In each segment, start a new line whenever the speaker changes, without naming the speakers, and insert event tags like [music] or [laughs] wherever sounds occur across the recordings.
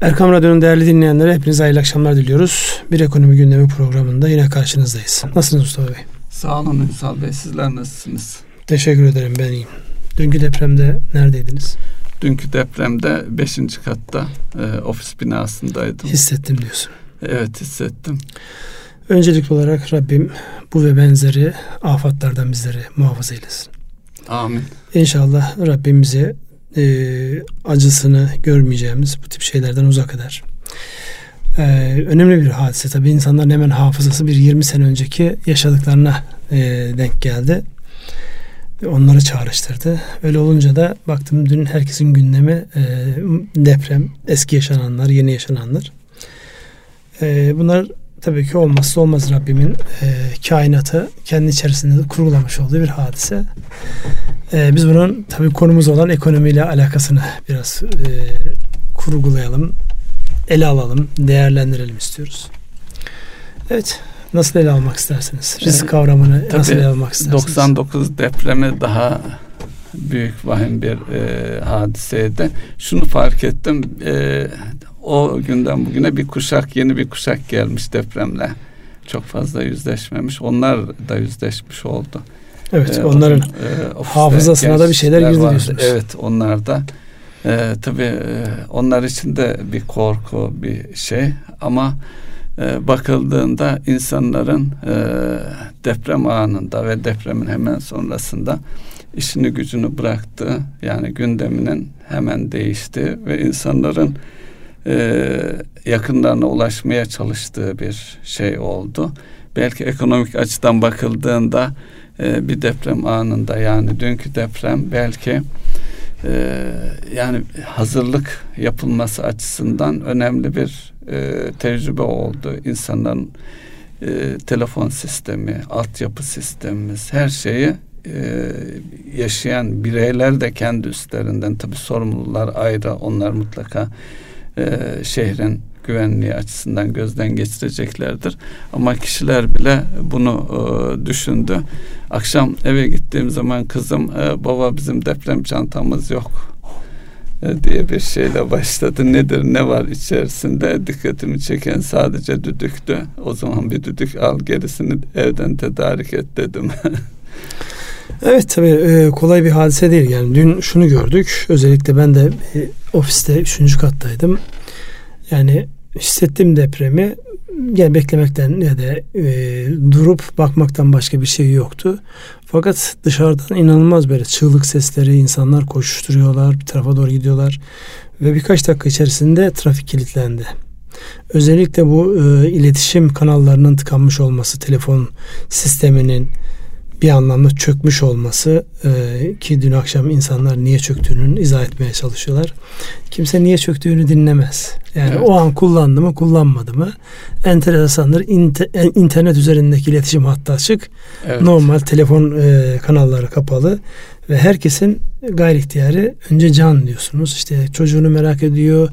Erkam Radyo'nun değerli dinleyenlere hepinize hayırlı akşamlar diliyoruz. Bir ekonomi gündemi programında yine karşınızdayız. Nasılsınız Mustafa Bey?
Sağ olun Ünsal Bey. Sizler nasılsınız?
Teşekkür ederim ben iyiyim. Dünkü depremde neredeydiniz?
Dünkü depremde 5. katta e, ofis binasındaydım.
Hissettim diyorsun.
Evet hissettim.
Öncelikli olarak Rabbim bu ve benzeri afatlardan bizleri muhafaza eylesin.
Amin.
İnşallah Rabbim bize e, acısını görmeyeceğimiz bu tip şeylerden uzak eder. E, önemli bir hadise tabii insanların hemen hafızası bir 20 sene önceki yaşadıklarına e, denk geldi. Onları çağrıştırdı. Öyle olunca da baktım dün herkesin gündemi e, deprem, eski yaşananlar, yeni yaşananlar. E, bunlar tabii ki olmazsa olmaz Rabbimin e, kainatı kendi içerisinde de kurgulamış olduğu bir hadise. E, biz bunun tabii konumuz olan ekonomiyle alakasını biraz e, kurgulayalım, ele alalım, değerlendirelim istiyoruz. Evet, nasıl ele almak istersiniz? Risk kavramını tabii, nasıl ele almak istersiniz?
99 depremi daha büyük vahim bir e, hadiseydi. Şunu fark ettim. E, o günden bugüne bir kuşak, yeni bir kuşak gelmiş depremle. Çok fazla yüzleşmemiş. Onlar da yüzleşmiş oldu.
Evet, ee, onların e, hafızasına da bir şeyler girdi diyorsunuz.
Evet, onlar da e, tabii e, onlar için de bir korku, bir şey ama e, bakıldığında insanların e, deprem anında ve depremin hemen sonrasında işini gücünü bıraktı. Yani gündeminin hemen değişti ve insanların e, yakınlarına ulaşmaya çalıştığı bir şey oldu. Belki ekonomik açıdan bakıldığında e, bir deprem anında yani dünkü deprem belki e, yani hazırlık yapılması açısından önemli bir e, tecrübe oldu. İnsanların e, telefon sistemi, altyapı sistemimiz her şeyi e, yaşayan bireyler de kendi üstlerinden tabi sorumlular ayrı onlar mutlaka e, şehrin güvenliği açısından gözden geçireceklerdir. Ama kişiler bile bunu e, düşündü. Akşam eve gittiğim zaman kızım e, baba bizim deprem çantamız yok e, diye bir şeyle başladı. Nedir ne var içerisinde dikkatimi çeken sadece düdüktü. O zaman bir düdük al gerisini evden tedarik et dedim. [laughs]
Evet tabii e, kolay bir hadise değil. Yani dün şunu gördük. Özellikle ben de e, ofiste üçüncü kattaydım. Yani hissettiğim depremi yani beklemekten ya da e, durup bakmaktan başka bir şey yoktu. Fakat dışarıdan inanılmaz böyle çığlık sesleri, insanlar koşuşturuyorlar, bir tarafa doğru gidiyorlar ve birkaç dakika içerisinde trafik kilitlendi. Özellikle bu e, iletişim kanallarının tıkanmış olması, telefon sisteminin bir anlamda çökmüş olması e, ki dün akşam insanlar niye çöktüğünü izah etmeye çalışıyorlar. Kimse niye çöktüğünü dinlemez. Yani evet. o an kullandı mı kullanmadı mı enteresandır. İnter, internet üzerindeki iletişim hattı açık. Evet. Normal telefon e, kanalları kapalı ve herkesin gayri ihtiyarı önce can diyorsunuz. İşte çocuğunu merak ediyor,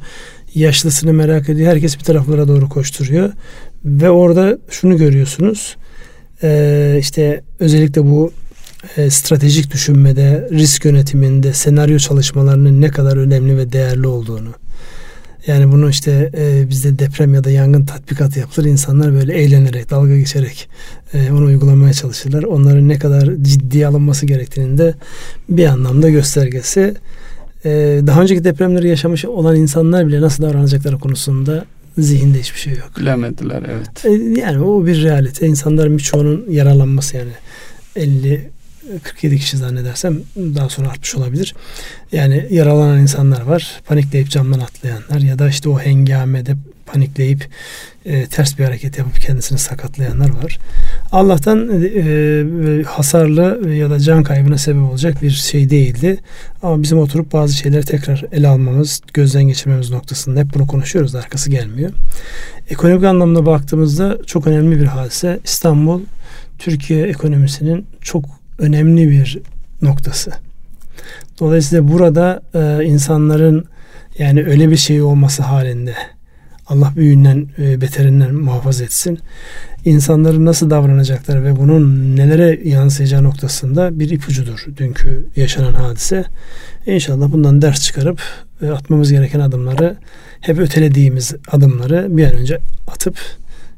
yaşlısını merak ediyor. Herkes bir taraflara doğru koşturuyor ve orada şunu görüyorsunuz e, işte özellikle bu e, stratejik düşünmede, risk yönetiminde, senaryo çalışmalarının ne kadar önemli ve değerli olduğunu. Yani bunu işte e, bizde deprem ya da yangın tatbikatı yapılır. İnsanlar böyle eğlenerek, dalga geçerek e, onu uygulamaya çalışırlar. Onların ne kadar ciddiye alınması gerektiğinin de bir anlamda göstergesi. E, daha önceki depremleri yaşamış olan insanlar bile nasıl davranacakları konusunda zihinde hiçbir şey yok.
Bilemediler evet.
E, yani o bir realite. İnsanların birçoğunun yaralanması yani 50 47 kişi zannedersem daha sonra artmış olabilir. Yani yaralanan insanlar var. Panikleyip camdan atlayanlar ya da işte o hengamede panikleyip e, ters bir hareket yapıp kendisini sakatlayanlar var. Allah'tan e, e, hasarlı ya da can kaybına sebep olacak bir şey değildi. Ama bizim oturup bazı şeyleri tekrar ele almamız, gözden geçirmemiz noktasında hep bunu konuşuyoruz da arkası gelmiyor. Ekonomik anlamda baktığımızda çok önemli bir hadise. İstanbul Türkiye ekonomisinin çok önemli bir noktası. Dolayısıyla burada e, insanların yani öyle bir şey olması halinde Allah büyüğünden e, beterinden muhafaza etsin. İnsanların nasıl davranacakları ve bunun nelere yansıyacağı noktasında bir ipucudur dünkü yaşanan hadise. İnşallah bundan ders çıkarıp e, atmamız gereken adımları hep ötelediğimiz adımları bir an önce atıp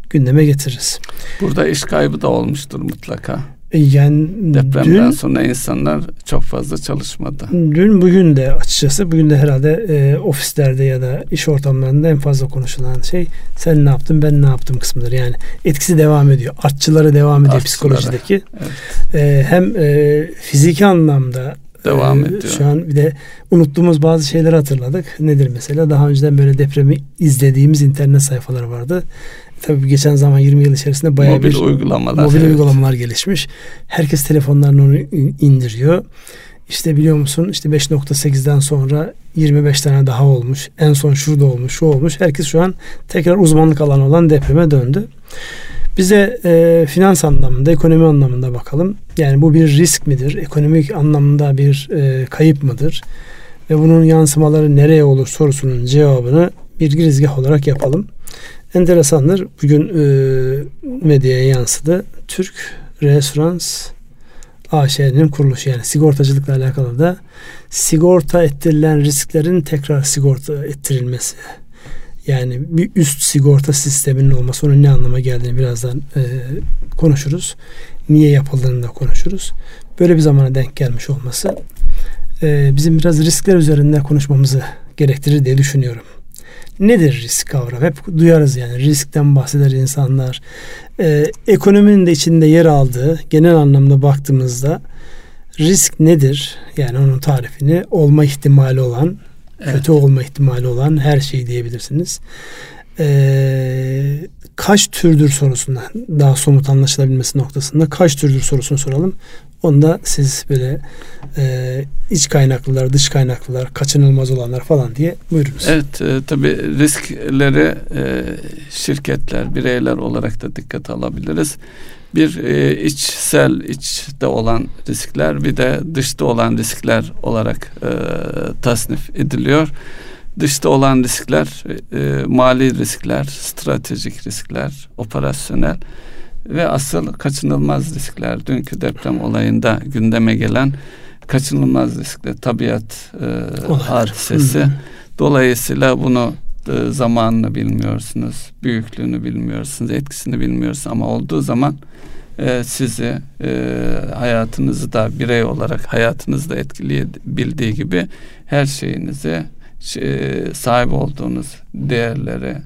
gündeme getiririz.
Burada iş kaybı da olmuştur mutlaka.
Yani
depremden dün, sonra insanlar çok fazla çalışmadı.
Dün bugün de açıkçası bugün de herhalde e, ofislerde ya da iş ortamlarında en fazla konuşulan şey sen ne yaptın ben ne yaptım kısmıdır. Yani etkisi devam ediyor. Artçıları devam ediyor Artçılara. psikolojideki. Evet. E, hem e, fiziki anlamda
devam ee, ediyor.
Şu an bir de unuttuğumuz bazı şeyleri hatırladık. Nedir mesela? Daha önceden böyle depremi izlediğimiz internet sayfaları vardı. Tabii geçen zaman 20 yıl içerisinde bayağı
mobil
bir
uygulamalar,
mobil evet. uygulamalar gelişmiş. Herkes telefonlarını onu indiriyor. İşte biliyor musun işte 5.8'den sonra 25 tane daha olmuş. En son şurada olmuş, şu olmuş. Herkes şu an tekrar uzmanlık alanı olan depreme döndü. Bize e, finans anlamında, ekonomi anlamında bakalım. Yani bu bir risk midir? Ekonomik anlamda bir e, kayıp mıdır? Ve bunun yansımaları nereye olur sorusunun cevabını bir girizgah olarak yapalım. Enteresandır. Bugün e, medyaya yansıdı. Türk Resurans AŞ'nin kuruluşu yani sigortacılıkla alakalı da sigorta ettirilen risklerin tekrar sigorta ettirilmesi yani bir üst sigorta sisteminin olması onun ne anlama geldiğini birazdan e, konuşuruz. Niye yapıldığını da konuşuruz. Böyle bir zamana denk gelmiş olması e, bizim biraz riskler üzerinde konuşmamızı gerektirir diye düşünüyorum. Nedir risk kavramı? Hep duyarız yani riskten bahseder insanlar. E, ekonominin de içinde yer aldığı genel anlamda baktığımızda risk nedir? Yani onun tarifini olma ihtimali olan Evet. Kötü olma ihtimali olan her şey diyebilirsiniz. Ee, kaç türdür sorusuna daha somut anlaşılabilmesi noktasında kaç türdür sorusunu soralım. Onda siz böyle e, iç kaynaklılar, dış kaynaklılar, kaçınılmaz olanlar falan diye buyurunuz.
Evet, e, tabii riskleri e, şirketler, bireyler olarak da dikkate alabiliriz bir e, içsel içte olan riskler bir de dışta olan riskler olarak e, tasnif ediliyor. Dışta olan riskler e, mali riskler, stratejik riskler, operasyonel ve asıl kaçınılmaz riskler. Dünkü deprem olayında gündeme gelen kaçınılmaz riskler, tabiat e, hadisesi. Dolayısıyla bunu e, zamanını bilmiyorsunuz, büyüklüğünü bilmiyorsunuz, etkisini bilmiyorsunuz ama olduğu zaman e, sizi e, hayatınızı da birey olarak hayatınızı da etkileyebildiği gibi her şeyinizi şey, sahip olduğunuz değerleri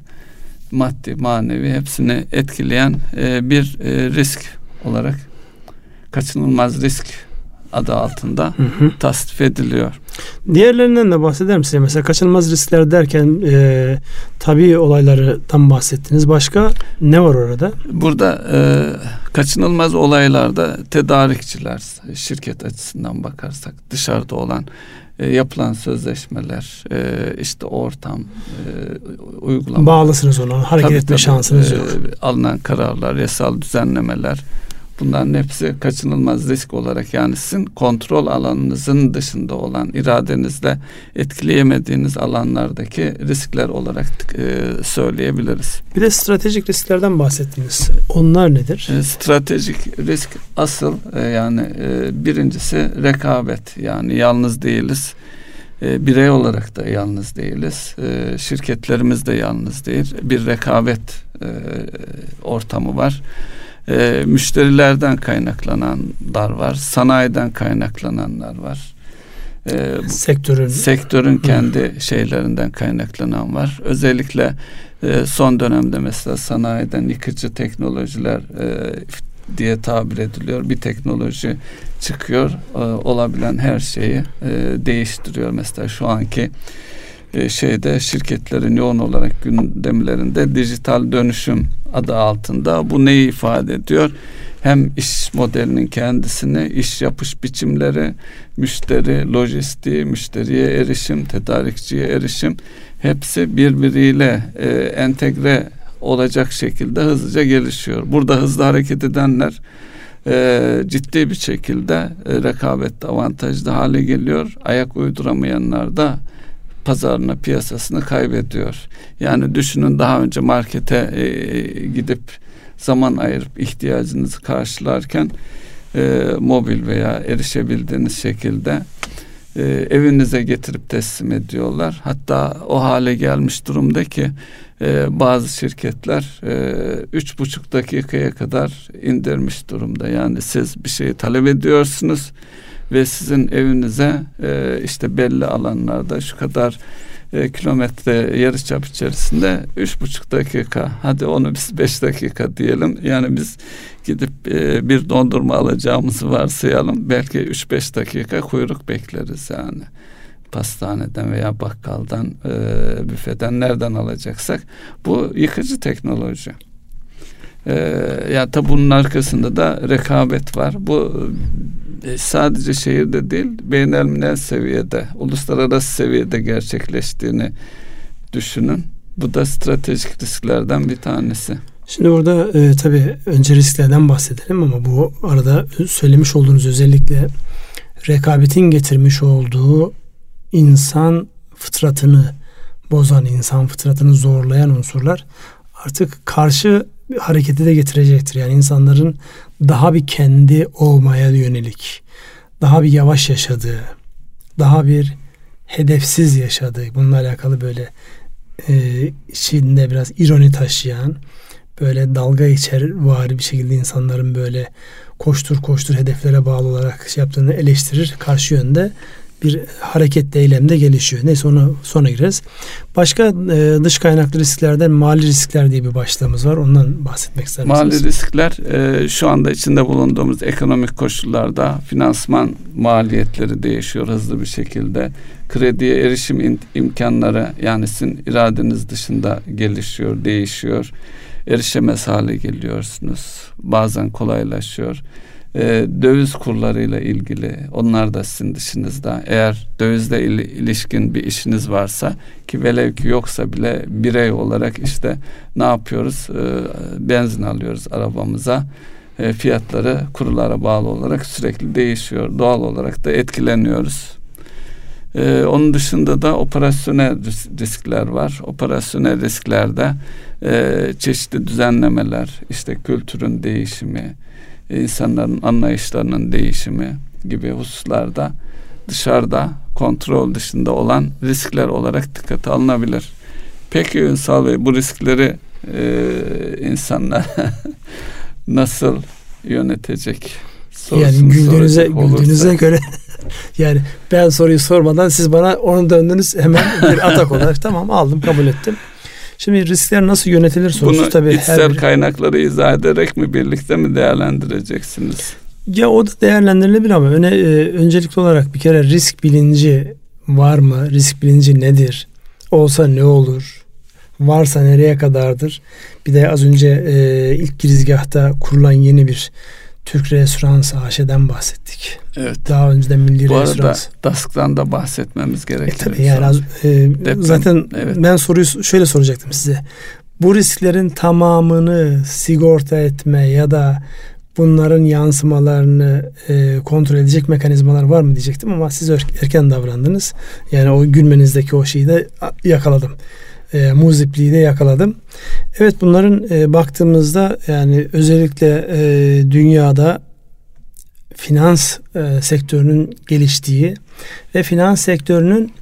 maddi manevi hepsini etkileyen e, bir e, risk olarak kaçınılmaz risk adı altında hı hı. tasnif ediliyor.
Diğerlerinden de bahseder misiniz? Mesela kaçınılmaz riskler derken e, tabii olaylardan bahsettiniz. Başka ne var orada?
Burada e, kaçınılmaz olaylarda tedarikçiler şirket açısından bakarsak dışarıda olan e, yapılan sözleşmeler, e, işte ortam, e, uygulama.
Bağlısınız ona, hareket tabii, etme tabii, şansınız e, yok.
Alınan kararlar, yasal düzenlemeler, Bunların hepsi kaçınılmaz risk olarak yani sizin kontrol alanınızın dışında olan iradenizle etkileyemediğiniz alanlardaki riskler olarak e, söyleyebiliriz.
Bir de stratejik risklerden bahsettiniz. Onlar nedir?
E, stratejik risk asıl e, yani e, birincisi rekabet yani yalnız değiliz. E, birey olarak da yalnız değiliz. E, şirketlerimiz de yalnız değil. Bir rekabet e, ortamı var e, müşterilerden kaynaklananlar var, sanayiden kaynaklananlar var.
E, sektörün
sektörün kendi şeylerinden kaynaklanan var. Özellikle e, son dönemde mesela sanayiden yıkıcı teknolojiler e, diye tabir ediliyor. Bir teknoloji çıkıyor, e, olabilen her şeyi e, değiştiriyor. Mesela şu anki e, şeyde şirketlerin yoğun olarak gündemlerinde dijital dönüşüm adı altında bu neyi ifade ediyor? Hem iş modelinin kendisini, iş yapış biçimleri, müşteri lojistiği, müşteriye erişim, tedarikçiye erişim hepsi birbiriyle e, entegre olacak şekilde hızlıca gelişiyor. Burada hızlı hareket edenler e, ciddi bir şekilde e, rekabette avantajlı hale geliyor. Ayak uyduramayanlar da pazarını, piyasasını kaybediyor. Yani düşünün daha önce markete e, gidip zaman ayırıp ihtiyacınızı karşılarken e, mobil veya erişebildiğiniz şekilde e, evinize getirip teslim ediyorlar. Hatta o hale gelmiş durumda ki e, bazı şirketler e, üç buçuk dakikaya kadar indirmiş durumda. Yani siz bir şeyi talep ediyorsunuz ve sizin evinize e, işte belli alanlarda şu kadar e, kilometre yarıçap içerisinde üç buçuk dakika. Hadi onu biz beş dakika diyelim. Yani biz gidip e, bir dondurma alacağımızı varsayalım. Belki üç beş dakika kuyruk bekleriz yani. Pastaneden veya bakkaldan e, büfeden nereden alacaksak. Bu yıkıcı teknoloji. E, ya tabi bunun arkasında da rekabet var. Bu e, sadece şehirde değil beynelminel seviyede, uluslararası seviyede gerçekleştiğini düşünün. Bu da stratejik risklerden bir tanesi.
Şimdi burada e, tabii önce risklerden bahsedelim ama bu arada söylemiş olduğunuz özellikle rekabetin getirmiş olduğu insan fıtratını bozan, insan fıtratını zorlayan unsurlar artık karşı hareketi de getirecektir. Yani insanların daha bir kendi olmaya yönelik, daha bir yavaş yaşadığı, daha bir hedefsiz yaşadığı, bununla alakalı böyle e, içinde biraz ironi taşıyan, böyle dalga içer var bir şekilde insanların böyle koştur koştur hedeflere bağlı olarak şey yaptığını eleştirir. Karşı yönde bir hareket eylemde gelişiyor. Neyse onu sonra gireriz. Başka e, dış kaynaklı risklerden mali riskler diye bir başlığımız var. Ondan bahsetmek ister
misiniz? Mali riskler e, şu anda içinde bulunduğumuz ekonomik koşullarda finansman maliyetleri değişiyor hızlı bir şekilde. Krediye erişim imkanları yani sizin iradeniz dışında gelişiyor, değişiyor. Erişemez hale geliyorsunuz. Bazen kolaylaşıyor e, döviz kurlarıyla ilgili onlar da sizin dışınızda. Eğer dövizle il, ilişkin bir işiniz varsa ki velev ki yoksa bile birey olarak işte ne yapıyoruz? E, benzin alıyoruz arabamıza. E, fiyatları kurlara bağlı olarak sürekli değişiyor. Doğal olarak da etkileniyoruz. Ee, onun dışında da operasyonel riskler var. Operasyonel risklerde e, çeşitli düzenlemeler, işte kültürün değişimi, insanların anlayışlarının değişimi gibi hususlarda dışarıda kontrol dışında olan riskler olarak dikkate alınabilir. Peki Ünsal Bey bu riskleri e, insanlar [laughs] nasıl yönetecek?
Yani güldüğünüze, güldüğünüze göre [laughs] yani ben soruyu sormadan siz bana onu döndünüz hemen bir atak olarak [laughs] tamam aldım kabul ettim. Şimdi riskler nasıl yönetilir sorusu
Bunu
tabii.
içsel her kaynakları izah ederek mi birlikte mi değerlendireceksiniz?
Ya o da değerlendirilebilir ama öne, e, öncelikli olarak bir kere risk bilinci var mı? Risk bilinci nedir? Olsa ne olur? Varsa nereye kadardır? Bir de az önce e, ilk girizgahta kurulan yeni bir Türk Restoransı AŞ'den bahsettik.
Evet.
Daha önceden Milli
Bu
Restoransı.
arada DASK'tan da bahsetmemiz gerekiyor.
E tabii yani az, e, Deprem, zaten evet. ben soruyu şöyle soracaktım size. Bu risklerin tamamını sigorta etme ya da bunların yansımalarını e, kontrol edecek mekanizmalar var mı diyecektim ama siz erken davrandınız. Yani o gülmenizdeki o şeyi de yakaladım e, muzipliği de yakaladım. Evet bunların e, baktığımızda yani özellikle e, dünyada finans e, sektörünün geliştiği ve finans sektörünün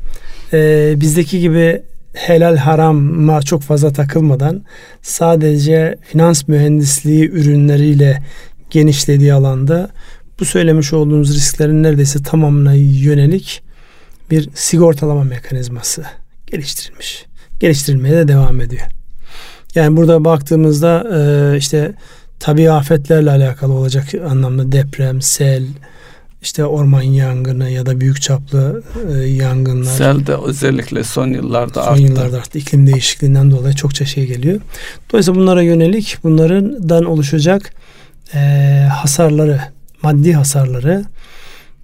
e, bizdeki gibi helal harama çok fazla takılmadan sadece finans mühendisliği ürünleriyle genişlediği alanda bu söylemiş olduğumuz risklerin neredeyse tamamına yönelik bir sigortalama mekanizması geliştirilmiş geliştirilmeye de devam ediyor. Yani burada baktığımızda e, işte tabi afetlerle alakalı olacak anlamda deprem, sel, işte orman yangını ya da büyük çaplı e, yangınlar.
Sel de özellikle son yıllarda
son arttı. Son yıllarda arttı. İklim değişikliğinden dolayı çokça şey geliyor. Dolayısıyla bunlara yönelik bunlardan oluşacak e, hasarları, maddi hasarları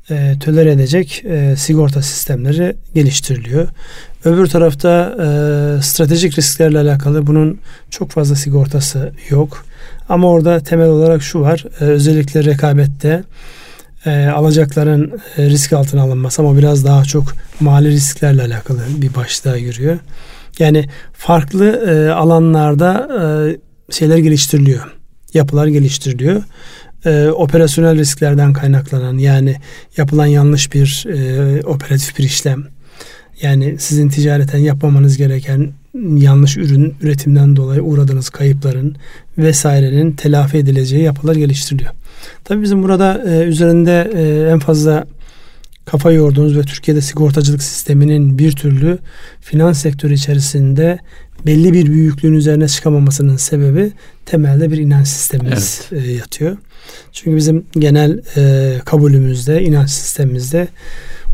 e, tölere edecek e, sigorta sistemleri geliştiriliyor. Öbür tarafta e, stratejik risklerle alakalı bunun çok fazla sigortası yok. Ama orada temel olarak şu var. E, özellikle rekabette e, alacakların e, risk altına alınması ama biraz daha çok mali risklerle alakalı bir başlığa giriyor. Yani farklı e, alanlarda e, şeyler geliştiriliyor. Yapılar geliştiriliyor. E, operasyonel risklerden kaynaklanan yani yapılan yanlış bir e, operatif bir işlem. Yani sizin ticareten yapmamanız gereken yanlış ürün üretimden dolayı uğradığınız kayıpların vesairenin telafi edileceği yapılar geliştiriliyor. Tabii bizim burada e, üzerinde e, en fazla kafa yorduğunuz ve Türkiye'de sigortacılık sisteminin bir türlü finans sektörü içerisinde belli bir büyüklüğün üzerine çıkamamasının sebebi temelde bir inanç sistemimiz evet. e, yatıyor. Çünkü bizim genel e, kabulümüzde, inanç sistemimizde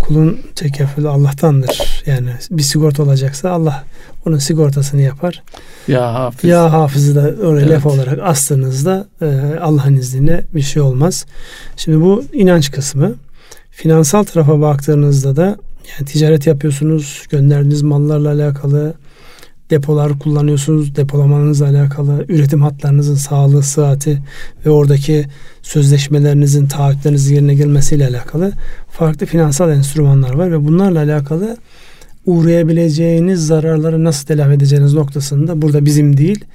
kulun tekeffülü Allah'tandır. Yani bir sigorta olacaksa Allah onun sigortasını yapar.
Ya hafız.
Ya hafızı da oraya evet. laf olarak astığınızda e, Allah'ın izniyle bir şey olmaz. Şimdi bu inanç kısmı. Finansal tarafa baktığınızda da yani ticaret yapıyorsunuz, gönderdiğiniz mallarla alakalı depolar kullanıyorsunuz, depolamanızla alakalı, üretim hatlarınızın sağlığı, sıhhati ve oradaki sözleşmelerinizin, taahhütlerinizin yerine gelmesiyle alakalı farklı finansal enstrümanlar var ve bunlarla alakalı uğrayabileceğiniz zararları nasıl telafi edeceğiniz noktasında burada bizim değil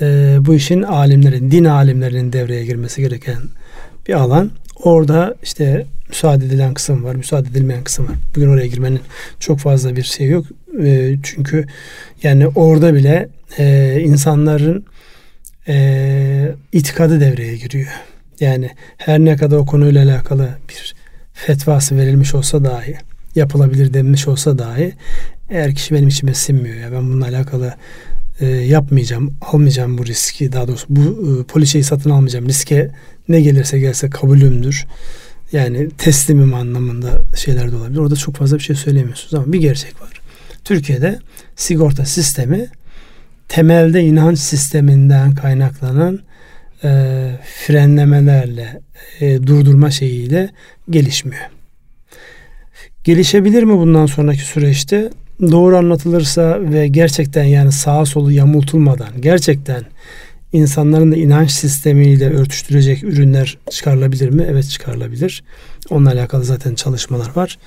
e, bu işin alimlerin, din alimlerinin devreye girmesi gereken bir alan. Orada işte müsaade edilen kısım var, müsaade edilmeyen kısım var. Bugün oraya girmenin çok fazla bir şey yok. E, çünkü yani orada bile e, insanların e, itikadı devreye giriyor. Yani her ne kadar o konuyla alakalı bir fetvası verilmiş olsa dahi yapılabilir denmiş olsa dahi eğer kişi benim içime sinmiyor ya ben bununla alakalı e, yapmayacağım, almayacağım bu riski daha doğrusu bu e, poliçeyi satın almayacağım. Riske ne gelirse gelse kabulümdür. Yani teslimim anlamında şeyler de olabilir. Orada çok fazla bir şey söyleyemiyorsunuz ama bir gerçek var. Türkiye'de sigorta sistemi temelde inanç sisteminden kaynaklanan e, frenlemelerle e, durdurma şeyiyle gelişmiyor. Gelişebilir mi bundan sonraki süreçte? Doğru anlatılırsa ve gerçekten yani sağa solu yamultulmadan gerçekten insanların da inanç sistemiyle örtüştürecek ürünler çıkarılabilir mi? Evet çıkarılabilir. Onunla alakalı zaten çalışmalar var.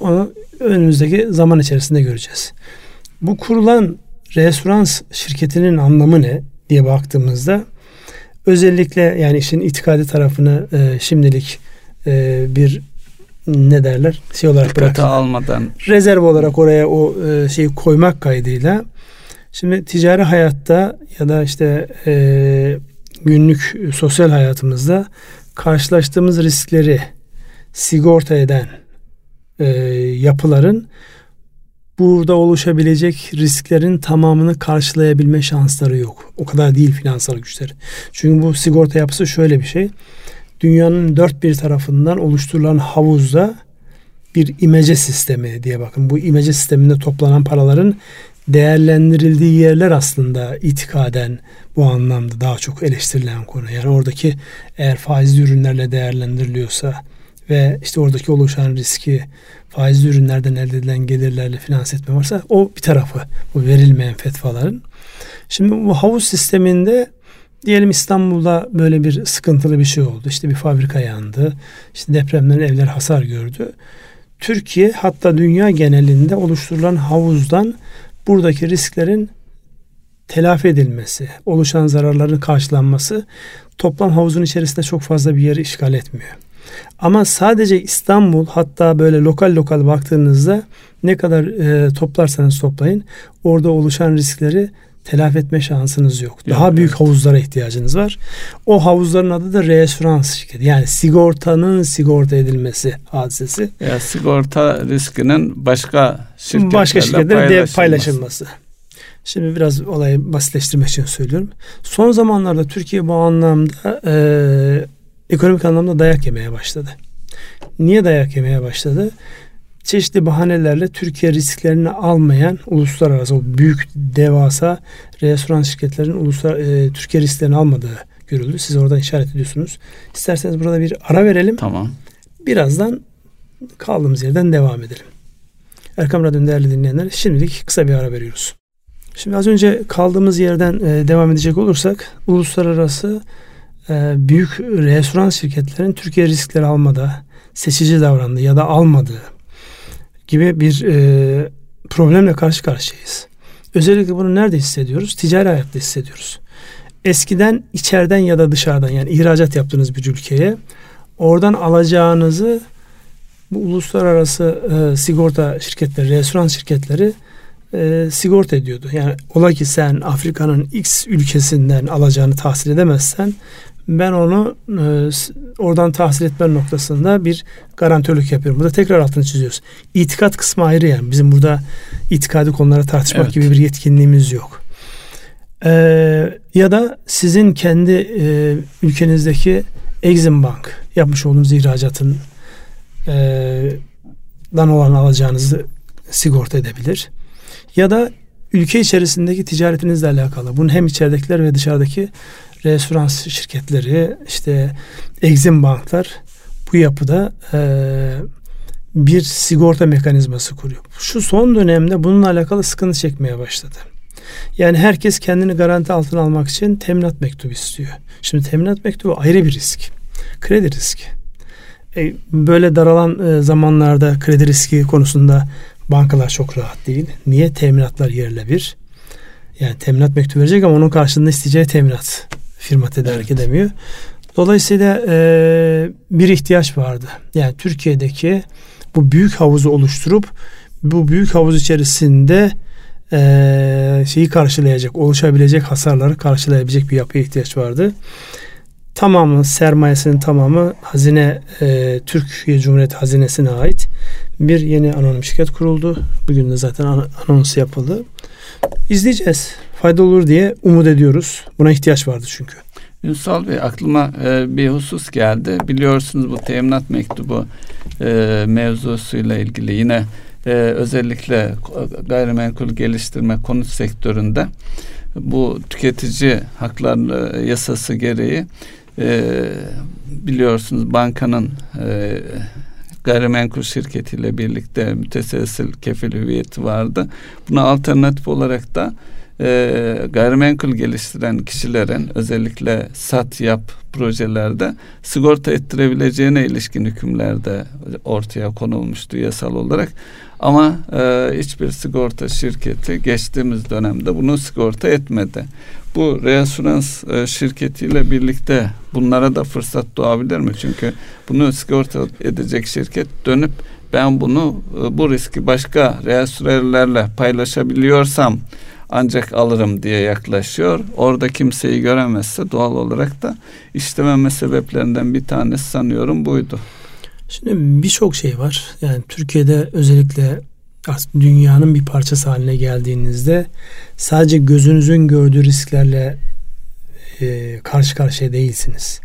Onu önümüzdeki zaman içerisinde göreceğiz. Bu kurulan referans şirketinin anlamı ne diye baktığımızda özellikle yani işin itikadi tarafını e, şimdilik e, bir ne derler? Şey olarak bırak
almadan.
Rezerv olarak oraya o e, şeyi koymak kaydıyla. Şimdi ticari hayatta ya da işte e, günlük sosyal hayatımızda karşılaştığımız riskleri sigorta eden e, yapıların burada oluşabilecek risklerin tamamını karşılayabilme şansları yok. O kadar değil finansal güçleri. Çünkü bu sigorta yapısı şöyle bir şey dünyanın dört bir tarafından oluşturulan havuzda bir imece sistemi diye bakın. Bu imece sisteminde toplanan paraların değerlendirildiği yerler aslında itikaden bu anlamda daha çok eleştirilen konu. Yani oradaki eğer faizli ürünlerle değerlendiriliyorsa ve işte oradaki oluşan riski faizli ürünlerden elde edilen gelirlerle finanse etme varsa o bir tarafı bu verilmeyen fetvaların. Şimdi bu havuz sisteminde Diyelim İstanbul'da böyle bir sıkıntılı bir şey oldu. İşte bir fabrika yandı. İşte depremden evler hasar gördü. Türkiye hatta dünya genelinde oluşturulan havuzdan buradaki risklerin telafi edilmesi, oluşan zararların karşılanması toplam havuzun içerisinde çok fazla bir yeri işgal etmiyor. Ama sadece İstanbul hatta böyle lokal lokal baktığınızda ne kadar e, toplarsanız toplayın orada oluşan riskleri telafi etme şansınız yok. Daha yok, büyük evet. havuzlara ihtiyacınız var. O havuzların adı da reasürans şirketi. Yani sigortanın sigorta edilmesi hadisesi.
Ya sigorta riskinin başka şirketlerle
başka şirketlerle paylaşılması. paylaşılması. Şimdi biraz olayı basitleştirmek için söylüyorum. Son zamanlarda Türkiye bu anlamda e, ekonomik anlamda dayak yemeye başladı. Niye dayak yemeye başladı? Çeşitli bahanelerle Türkiye risklerini almayan uluslararası o büyük devasa restoran şirketlerin uluslar e, Türkiye risklerini almadığı görüldü. Siz oradan işaret ediyorsunuz. İsterseniz burada bir ara verelim.
Tamam.
Birazdan kaldığımız yerden devam edelim. Erkam Radyo'nun değerli dinleyenler şimdilik kısa bir ara veriyoruz. Şimdi az önce kaldığımız yerden e, devam edecek olursak uluslararası e, büyük restoran şirketlerin Türkiye riskleri almada seçici davrandığı ya da almadığı gibi bir e, problemle karşı karşıyayız. Özellikle bunu nerede hissediyoruz? Ticari hayatta hissediyoruz. Eskiden içeriden ya da dışarıdan yani ihracat yaptığınız bir ülkeye oradan alacağınızı bu uluslararası e, sigorta şirketleri, restoran şirketleri e, sigorta ediyordu. Yani ola ki sen Afrika'nın X ülkesinden alacağını tahsil edemezsen ben onu e, oradan tahsil etme noktasında bir garantörlük yapıyorum. Burada tekrar altını çiziyoruz. İtikat kısmı ayrı yani. Bizim burada itikadi konulara tartışmak evet. gibi bir yetkinliğimiz yok. Ee, ya da sizin kendi e, ülkenizdeki Exim Bank yapmış olduğunuz ihracatın e, dan olan alacağınızı sigorta edebilir. Ya da ülke içerisindeki ticaretinizle alakalı. Bunun hem içeridekiler ve dışarıdaki restoran şirketleri, işte Exim Banklar bu yapıda e, bir sigorta mekanizması kuruyor. Şu son dönemde bununla alakalı sıkıntı çekmeye başladı. Yani herkes kendini garanti altına almak için teminat mektubu istiyor. Şimdi teminat mektubu ayrı bir risk. Kredi riski. E, böyle daralan e, zamanlarda kredi riski konusunda bankalar çok rahat değil. Niye? Teminatlar yerle bir. Yani teminat mektubu verecek ama onun karşılığında isteyeceği teminat firma tedarik evet. edemiyor. Dolayısıyla e, bir ihtiyaç vardı. Yani Türkiye'deki bu büyük havuzu oluşturup bu büyük havuz içerisinde e, şeyi karşılayacak, oluşabilecek hasarları karşılayabilecek bir yapıya ihtiyaç vardı. Tamamı sermayesinin tamamı hazine e, Türkiye Cumhuriyeti hazinesine ait bir yeni anonim şirket kuruldu. Bugün de zaten anons yapıldı. İzleyeceğiz. Fayda olur diye umut ediyoruz. Buna ihtiyaç vardı çünkü.
Ünsal Bey aklıma e, bir husus geldi. Biliyorsunuz bu teminat mektubu e, mevzusuyla ilgili yine e, özellikle gayrimenkul geliştirme konut sektöründe bu tüketici hakları yasası gereği e, biliyorsunuz bankanın e, gayrimenkul şirketiyle birlikte müteselsil kefil hüviyeti vardı. Buna alternatif olarak da e, gayrimenkul geliştiren kişilerin özellikle sat yap projelerde sigorta ettirebileceğine ilişkin hükümlerde ortaya konulmuştu yasal olarak. Ama e, hiçbir sigorta şirketi geçtiğimiz dönemde bunu sigorta etmedi. Bu reasürans e, şirketiyle birlikte bunlara da fırsat doğabilir mi? Çünkü bunu sigorta edecek şirket dönüp ben bunu e, bu riski başka reasürerlerle paylaşabiliyorsam ancak alırım diye yaklaşıyor. Orada kimseyi göremezse doğal olarak da istememe sebeplerinden bir tanesi sanıyorum buydu.
Şimdi birçok şey var. Yani Türkiye'de özellikle dünyanın bir parçası haline geldiğinizde sadece gözünüzün gördüğü risklerle e, karşı karşıya değilsiniz.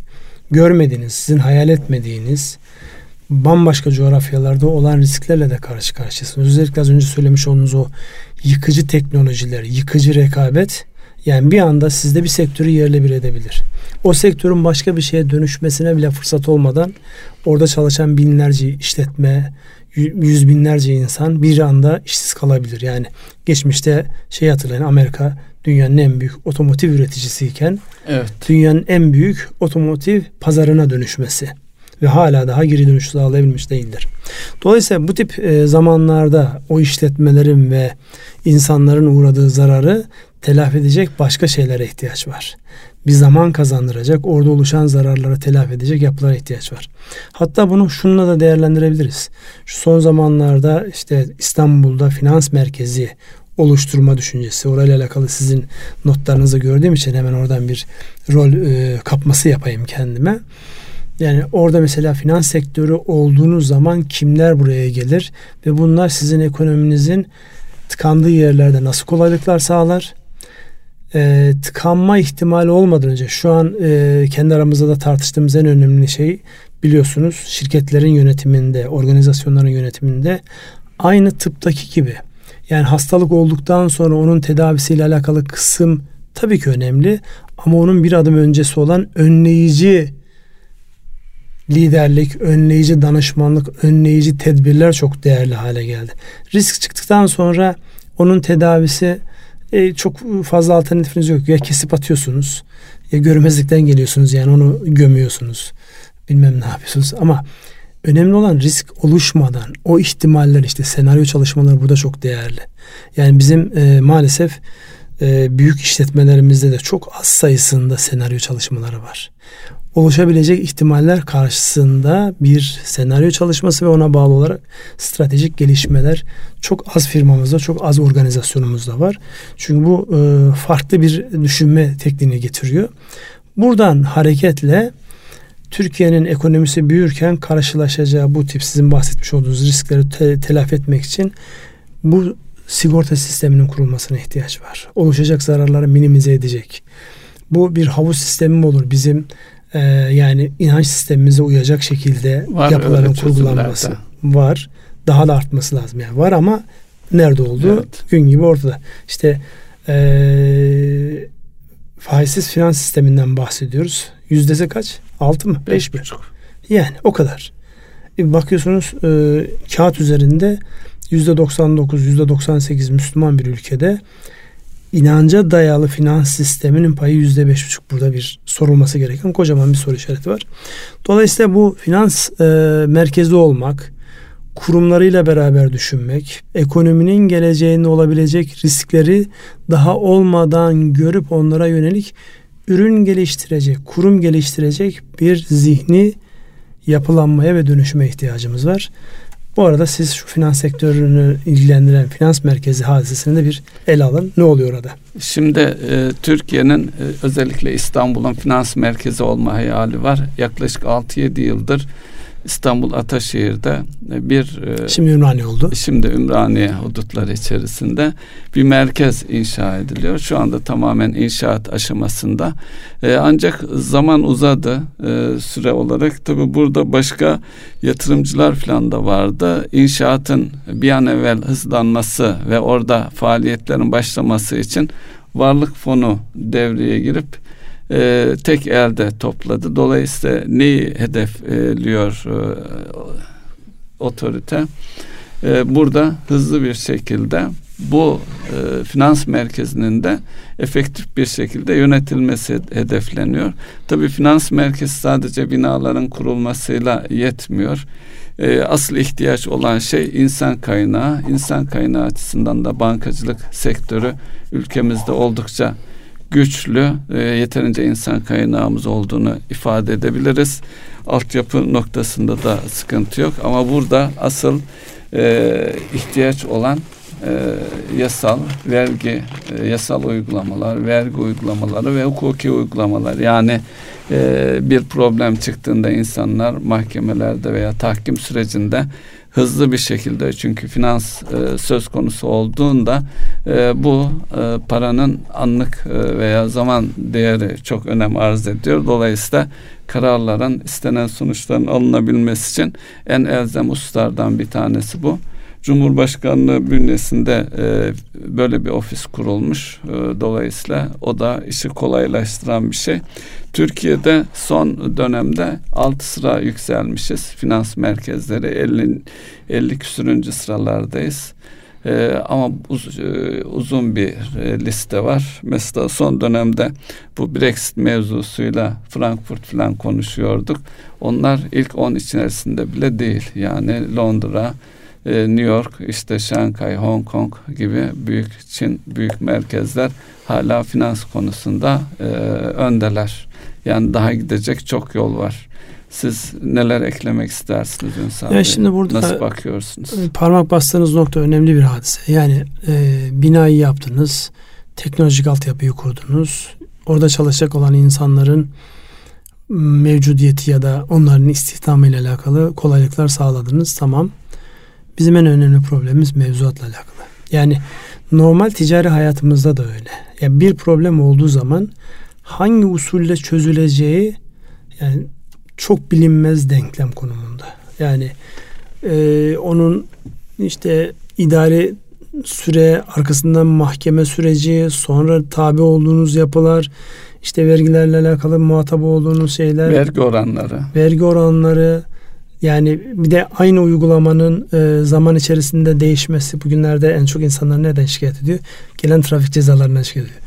Görmediğiniz, sizin hayal etmediğiniz bambaşka coğrafyalarda olan risklerle de karşı karşıyasınız. Özellikle az önce söylemiş olduğunuz o yıkıcı teknolojiler, yıkıcı rekabet yani bir anda sizde bir sektörü yerle bir edebilir. O sektörün başka bir şeye dönüşmesine bile fırsat olmadan orada çalışan binlerce işletme, yüz binlerce insan bir anda işsiz kalabilir. Yani geçmişte şey hatırlayın Amerika dünyanın en büyük otomotiv üreticisiyken evet. dünyanın en büyük otomotiv pazarına dönüşmesi ve hala daha geri dönüş sağlayabilmiş değildir. Dolayısıyla bu tip e, zamanlarda o işletmelerin ve insanların uğradığı zararı telafi edecek başka şeylere ihtiyaç var. Bir zaman kazandıracak, orada oluşan zararları telafi edecek yapılara ihtiyaç var. Hatta bunu şununla da değerlendirebiliriz. Şu son zamanlarda işte İstanbul'da finans merkezi oluşturma düşüncesi. Orayla alakalı sizin notlarınızı gördüğüm için hemen oradan bir rol e, kapması yapayım kendime. Yani orada mesela finans sektörü olduğunuz zaman kimler buraya gelir ve bunlar sizin ekonominizin tıkandığı yerlerde nasıl kolaylıklar sağlar? E, tıkanma ihtimali olmadan önce şu an e, kendi aramızda da tartıştığımız en önemli şey biliyorsunuz şirketlerin yönetiminde, organizasyonların yönetiminde aynı tıptaki gibi. Yani hastalık olduktan sonra onun tedavisiyle alakalı kısım tabii ki önemli ama onun bir adım öncesi olan önleyici liderlik, önleyici danışmanlık, önleyici tedbirler çok değerli hale geldi. Risk çıktıktan sonra onun tedavisi E, çok fazla alternatifiniz yok. Ya kesip atıyorsunuz ya görmezlikten geliyorsunuz yani onu gömüyorsunuz. Bilmem ne yapıyorsunuz ama önemli olan risk oluşmadan o ihtimaller işte senaryo çalışmaları burada çok değerli. Yani bizim e, maalesef e, büyük işletmelerimizde de çok az sayısında senaryo çalışmaları var. Oluşabilecek ihtimaller karşısında bir senaryo çalışması ve ona bağlı olarak stratejik gelişmeler çok az firmamızda, çok az organizasyonumuzda var. Çünkü bu e, farklı bir düşünme tekniğini getiriyor. Buradan hareketle Türkiye'nin ekonomisi büyürken karşılaşacağı bu tip sizin bahsetmiş olduğunuz riskleri te- telafi etmek için bu sigorta sisteminin kurulmasına ihtiyaç var. Oluşacak zararları minimize edecek. Bu bir havuz sistemi mi olur? Bizim e, yani inanç sistemimize uyacak şekilde var, yapıların kurgulanması var. Daha da artması lazım. Yani var ama nerede oldu? Evet. Gün gibi ortada. İşte e, faizsiz finans sisteminden bahsediyoruz. Yüzdesi kaç? Altı mı? Beş, Beş mi? Yani o kadar. E, bakıyorsunuz e, kağıt üzerinde yüzde 99, yüzde 98 Müslüman bir ülkede inanca dayalı finans sisteminin payı yüzde beş buçuk. Burada bir sorulması gereken kocaman bir soru işareti var. Dolayısıyla bu finans e, merkezi olmak, kurumlarıyla beraber düşünmek, ekonominin geleceğinde olabilecek riskleri daha olmadan görüp onlara yönelik ürün geliştirecek, kurum geliştirecek bir zihni yapılanmaya ve dönüşüme ihtiyacımız var. Bu arada siz şu finans sektörünü ilgilendiren finans merkezi hadisesini de bir el alın. Ne oluyor orada?
Şimdi e, Türkiye'nin e, özellikle İstanbul'un finans merkezi olma hayali var. Yaklaşık 6-7 yıldır İstanbul Ataşehir'de bir
e, şimdi Ümraniye oldu.
Şimdi Ümraniye hudutları içerisinde bir merkez inşa ediliyor. Şu anda tamamen inşaat aşamasında. E, ancak zaman uzadı e, süre olarak. Tabi burada başka yatırımcılar falan da vardı. İnşaatın bir an evvel hızlanması ve orada faaliyetlerin başlaması için varlık fonu devreye girip e, tek elde topladı. Dolayısıyla neyi hedefliyor e, otorite? E, burada hızlı bir şekilde bu e, finans merkezinin de efektif bir şekilde yönetilmesi hedefleniyor. Tabii finans merkezi sadece binaların kurulmasıyla yetmiyor. E, asıl ihtiyaç olan şey insan kaynağı. İnsan kaynağı açısından da bankacılık sektörü ülkemizde oldukça güçlü, e, yeterince insan kaynağımız olduğunu ifade edebiliriz. Altyapı noktasında da sıkıntı yok ama burada asıl e, ihtiyaç olan e, yasal vergi, e, yasal uygulamalar, vergi uygulamaları ve hukuki uygulamalar. Yani e, bir problem çıktığında insanlar mahkemelerde veya tahkim sürecinde hızlı bir şekilde çünkü finans e, söz konusu olduğunda e, bu e, paranın anlık e, veya zaman değeri çok önem arz ediyor. Dolayısıyla kararların istenen sonuçların alınabilmesi için en elzem hususlardan bir tanesi bu. Cumhurbaşkanlığı bünyesinde e, böyle bir ofis kurulmuş. E, dolayısıyla o da işi kolaylaştıran bir şey. Türkiye'de son dönemde 6 sıra yükselmişiz. Finans merkezleri 50, 50 küsürüncü sıralardayız. Ee, ama uz, e, uzun bir e, liste var. Mesela son dönemde bu Brexit mevzusuyla Frankfurt falan konuşuyorduk. Onlar ilk 10 içerisinde bile değil. Yani Londra, New York, işte Şanghay, Hong Kong gibi büyük Çin büyük merkezler hala finans konusunda e, öndeler. Yani daha gidecek çok yol var. Siz neler eklemek istersiniz Ünsal
ya Şimdi burada
Nasıl bakıyorsunuz?
Parmak bastığınız nokta önemli bir hadise. Yani e, binayı yaptınız, teknolojik altyapıyı kurdunuz. Orada çalışacak olan insanların mevcudiyeti ya da onların istihdamı ile alakalı kolaylıklar sağladınız. Tamam. Bizim en önemli problemimiz mevzuatla alakalı. Yani normal ticari hayatımızda da öyle. Yani bir problem olduğu zaman hangi usulle çözüleceği yani çok bilinmez denklem konumunda. Yani e, onun işte idari süre arkasından mahkeme süreci sonra tabi olduğunuz yapılar işte vergilerle alakalı muhatap olduğunuz şeyler
vergi oranları
vergi oranları Yani bir de aynı uygulamanın e, zaman içerisinde değişmesi bugünlerde en çok insanlar neden şikayet ediyor? Gelen trafik cezalarından şikayet ediyor.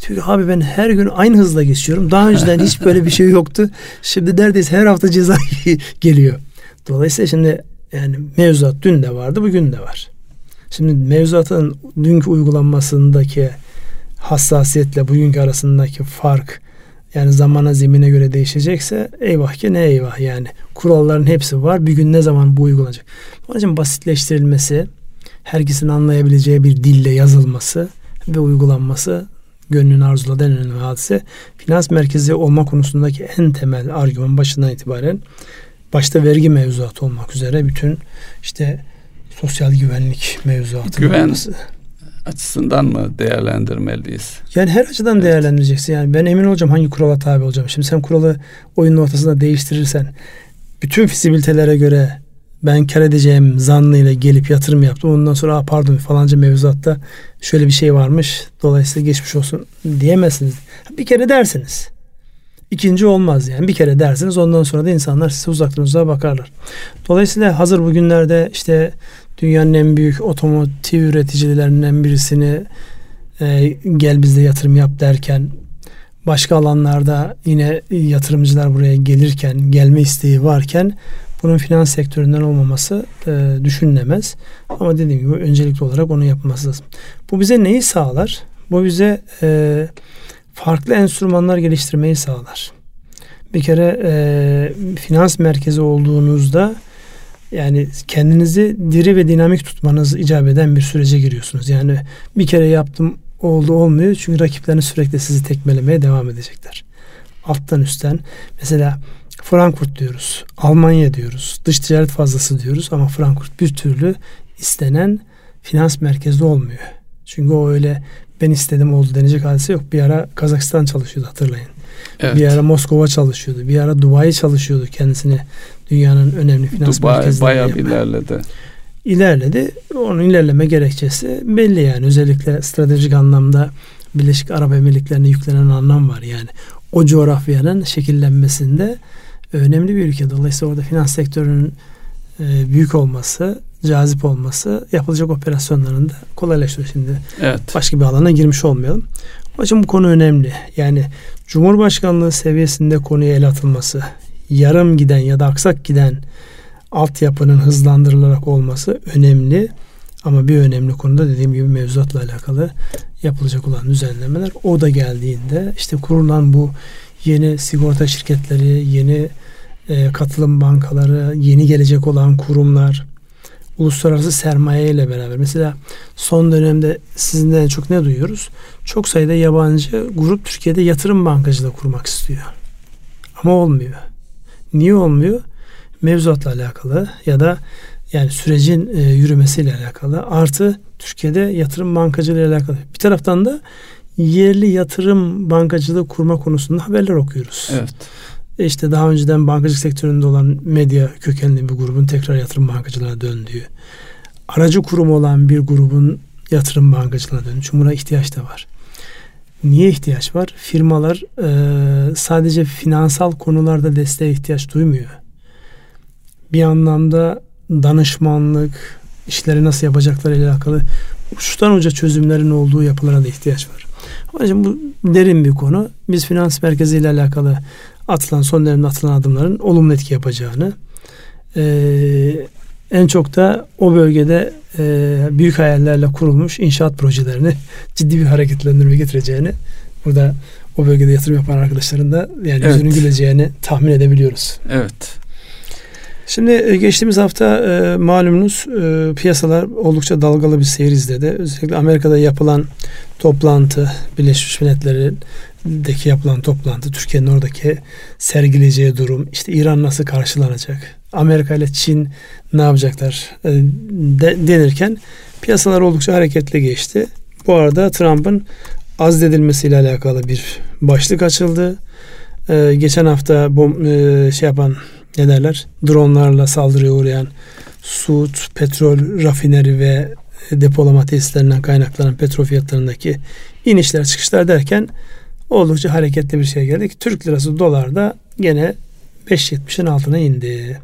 Çünkü abi ben her gün aynı hızla geçiyorum. Daha önceden hiç böyle bir şey yoktu. Şimdi neredeyse her hafta ceza [laughs] geliyor. Dolayısıyla şimdi yani mevzuat dün de vardı bugün de var. Şimdi mevzuatın dünkü uygulanmasındaki hassasiyetle bugünkü arasındaki fark yani zamana zemine göre değişecekse eyvah ki ne eyvah yani. Kuralların hepsi var. Bir gün ne zaman bu uygulanacak? Onun için basitleştirilmesi, herkesin anlayabileceği bir dille yazılması ve uygulanması gönlün arzuladığı en önemli hadise. Finans merkezi olma konusundaki en temel argüman başından itibaren başta vergi mevzuatı olmak üzere bütün işte sosyal güvenlik mevzuatı.
Güven olması. Açısından mı değerlendirmeliyiz?
Yani her açıdan evet. değerlendireceksin. Yani ben emin olacağım hangi kurala tabi olacağım. Şimdi sen kuralı oyunun ortasında değiştirirsen bütün fizibilitelere göre ben kar edeceğim zannıyla gelip yatırım yaptım. Ondan sonra pardon falanca mevzuatta şöyle bir şey varmış. Dolayısıyla geçmiş olsun diyemezsiniz. Bir kere dersiniz. İkinci olmaz yani. Bir kere dersiniz ondan sonra da insanlar size uzaktan uzağa bakarlar. Dolayısıyla hazır bugünlerde işte dünyanın en büyük otomotiv üreticilerinden birisini e, gel bizde yatırım yap derken başka alanlarda yine yatırımcılar buraya gelirken gelme isteği varken bunun finans sektöründen olmaması e, düşünülemez. Ama dediğim gibi öncelikli olarak onu yapması lazım. Bu bize neyi sağlar? Bu bize e, farklı enstrümanlar geliştirmeyi sağlar. Bir kere e, finans merkezi olduğunuzda yani kendinizi diri ve dinamik tutmanız icap eden bir sürece giriyorsunuz. Yani bir kere yaptım oldu olmuyor çünkü rakipleriniz sürekli sizi tekmelemeye devam edecekler. Alttan üstten mesela Frankfurt diyoruz, Almanya diyoruz, dış ticaret fazlası diyoruz ama Frankfurt bir türlü istenen finans merkezli olmuyor. Çünkü o öyle ben istedim oldu denecek hadise yok. Bir ara Kazakistan çalışıyordu hatırlayın. Evet. Bir ara Moskova çalışıyordu. Bir ara Dubai çalışıyordu kendisini dünyanın önemli finans
Dubai bayağı bir ilerledi.
İlerledi. Onun ilerleme gerekçesi belli yani. Özellikle stratejik anlamda Birleşik Arap Emirlikleri'ne yüklenen anlam var yani. O coğrafyanın şekillenmesinde önemli bir ülke. Dolayısıyla orada finans sektörünün e, büyük olması, cazip olması yapılacak operasyonların da kolaylaştırıyor şimdi. Evet. Başka bir alana girmiş olmayalım. O için bu konu önemli. Yani Cumhurbaşkanlığı seviyesinde konuya el atılması, yarım giden ya da aksak giden altyapının hızlandırılarak olması önemli. Ama bir önemli konuda dediğim gibi mevzuatla alakalı yapılacak olan düzenlemeler o da geldiğinde işte kurulan bu yeni sigorta şirketleri, yeni e, katılım bankaları, yeni gelecek olan kurumlar, uluslararası sermaye ile beraber. Mesela son dönemde sizinden en çok ne duyuyoruz? Çok sayıda yabancı grup Türkiye'de yatırım bankacılığı kurmak istiyor. Ama olmuyor. Niye olmuyor? Mevzuatla alakalı ya da yani sürecin e, yürümesiyle alakalı artı Türkiye'de yatırım bankacılığı ile alakalı. Bir taraftan da yerli yatırım bankacılığı kurma konusunda haberler okuyoruz. Evet. E işte daha önceden bankacılık sektöründe olan medya kökenli bir grubun tekrar yatırım bankacılığına döndüğü, aracı kurum olan bir grubun yatırım bankacılığına döndüğü. Çünkü buna ihtiyaç da var. Niye ihtiyaç var? Firmalar e, sadece finansal konularda desteğe ihtiyaç duymuyor. Bir anlamda danışmanlık, işleri nasıl yapacakları ile alakalı uçtan uca çözümlerin olduğu yapılara da ihtiyaç var. İçin bu derin bir konu. Biz finans merkezi ile alakalı atılan son dönemde atılan adımların olumlu etki yapacağını e, en çok da o bölgede e, büyük hayallerle kurulmuş inşaat projelerini [laughs] ciddi bir hareketlendirme getireceğini burada o bölgede yatırım yapan arkadaşların da yani evet. yüzünü güleceğini tahmin edebiliyoruz.
Evet.
Şimdi e, geçtiğimiz hafta e, malumunuz e, piyasalar oldukça dalgalı bir seyir izledi. Özellikle Amerika'da yapılan toplantı, Birleşmiş Milletler'deki yapılan toplantı, Türkiye'nin oradaki sergileyeceği durum, işte İran nasıl karşılanacak, Amerika ile Çin ne yapacaklar e, de, denirken piyasalar oldukça hareketli geçti. Bu arada Trump'ın azledilmesiyle alakalı bir başlık açıldı. Ee, geçen hafta bom, e, şey yapan ne derler dronlarla saldırıya uğrayan Suud petrol rafineri ve depolama tesislerinden kaynaklanan petrol fiyatlarındaki inişler çıkışlar derken oldukça hareketli bir şey geldik. Türk lirası dolar da gene 5.70'in altına indi.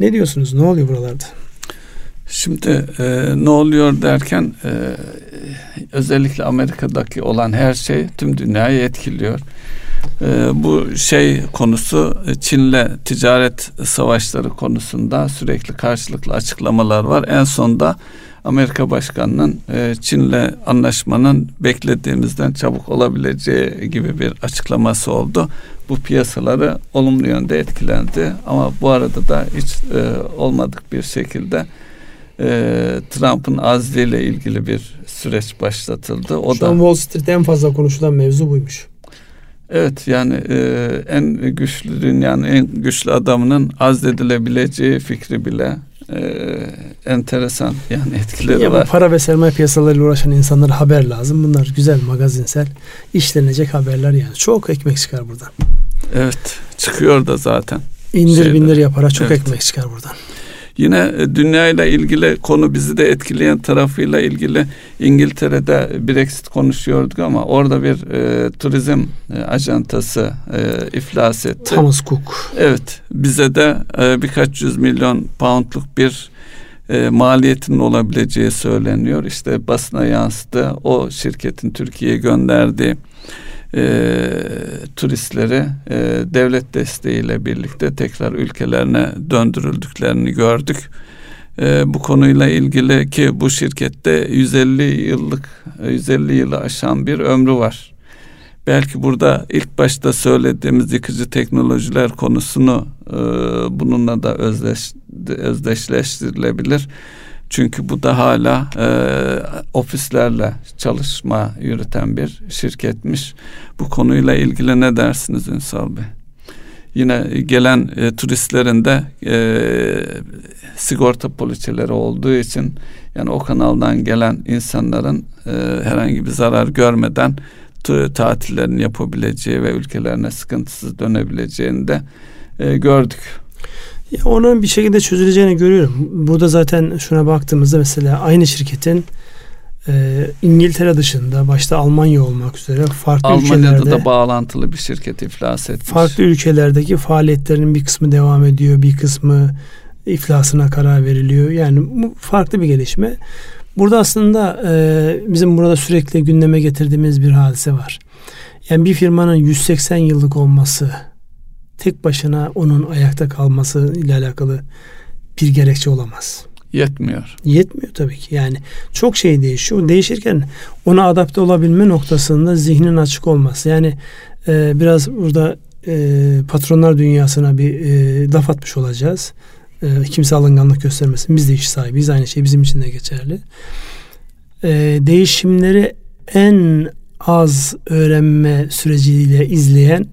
Ne diyorsunuz? Ne oluyor buralarda?
Şimdi e, ne oluyor derken e, özellikle Amerika'daki olan her şey tüm dünyayı etkiliyor. E, bu şey konusu Çin'le ticaret savaşları konusunda sürekli karşılıklı açıklamalar var. En sonda Amerika Başkanı'nın e, Çin'le anlaşmanın beklediğimizden çabuk olabileceği gibi bir açıklaması oldu. Bu piyasaları olumlu yönde etkilendi ama bu arada da hiç e, olmadık bir şekilde e, Trump'ın azliyle ilgili bir süreç başlatıldı.
O Şu da Wall Street'te en fazla konuşulan mevzu buymuş.
Evet yani e, en güçlü dünyanın en güçlü adamının azledilebileceği fikri bile e, enteresan yani etkileri ya var.
Para ve sermaye piyasalarıyla uğraşan insanlara haber lazım. Bunlar güzel magazinsel işlenecek haberler yani. Çok ekmek çıkar buradan.
Evet çıkıyor da zaten.
İndir Şeyde. bindir yapara çok evet. ekmek çıkar buradan.
Yine e, dünya ile ilgili konu bizi de etkileyen tarafıyla ilgili İngiltere'de Brexit konuşuyorduk ama orada bir e, turizm e, ajantası e, iflas etti.
Thomas Cook.
Evet bize de e, birkaç yüz milyon poundluk bir e, maliyetinin olabileceği söyleniyor. İşte basına yansıdı. O şirketin Türkiye'ye gönderdiği e, turistleri e, devlet desteğiyle birlikte tekrar ülkelerine döndürüldüklerini gördük. E, bu konuyla ilgili ki bu şirkette 150 yıllık 150 yılı aşan bir ömrü var. Belki burada ilk başta söylediğimiz yıkıcı teknolojiler konusunu e, bununla da özdeş, özdeşleştirilebilir. Çünkü bu da hala e, ofislerle çalışma yürüten bir şirketmiş. Bu konuyla ilgili ne dersiniz Ünsal Bey? Yine gelen e, turistlerin de e, sigorta poliçeleri olduğu için yani o kanaldan gelen insanların e, herhangi bir zarar görmeden tatillerini yapabileceği ve ülkelerine sıkıntısız dönebileceğini de e, gördük.
Ya onun bir şekilde çözüleceğini görüyorum. Burada zaten şuna baktığımızda mesela aynı şirketin e, İngiltere dışında başta Almanya olmak üzere farklı
Almanya'da
ülkelerde
da bağlantılı bir şirket iflas etmiş.
Farklı ülkelerdeki faaliyetlerin bir kısmı devam ediyor, bir kısmı iflasına karar veriliyor. Yani bu farklı bir gelişme. Burada aslında e, bizim burada sürekli gündeme getirdiğimiz bir hadise var. Yani bir firmanın 180 yıllık olması tek başına onun ayakta kalması ile alakalı bir gerekçe olamaz.
Yetmiyor.
Yetmiyor tabii ki. Yani çok şey değişiyor. Değişirken ona adapte olabilme noktasında zihnin açık olması. Yani e, biraz burada e, patronlar dünyasına bir e, laf atmış olacağız. E, kimse alınganlık göstermesin. Biz de iş sahibiyiz. Aynı şey bizim için de geçerli. E, değişimleri en az öğrenme süreciyle izleyen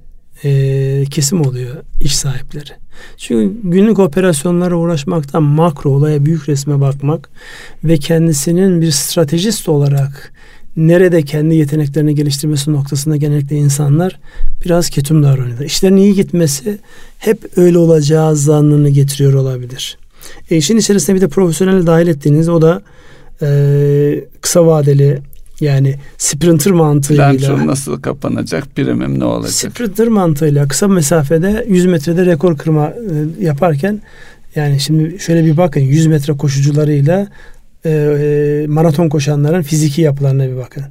e, kesim oluyor iş sahipleri. Çünkü günlük operasyonlara uğraşmaktan makro olaya büyük resme bakmak ve kendisinin bir stratejist olarak nerede kendi yeteneklerini geliştirmesi noktasında genellikle insanlar biraz ketum davranıyorlar. İşlerin iyi gitmesi hep öyle olacağı zannını getiriyor olabilir. E işin içerisinde bir de profesyonel dahil ettiğiniz o da e, kısa vadeli yani sprinter mantığıyla.
Lantern nasıl kapanacak? Primim ne olacak?
Sprinter mantığıyla kısa mesafede 100 metrede rekor kırma e, yaparken yani şimdi şöyle bir bakın 100 metre koşucularıyla e, e, maraton koşanların fiziki yapılarına bir bakın.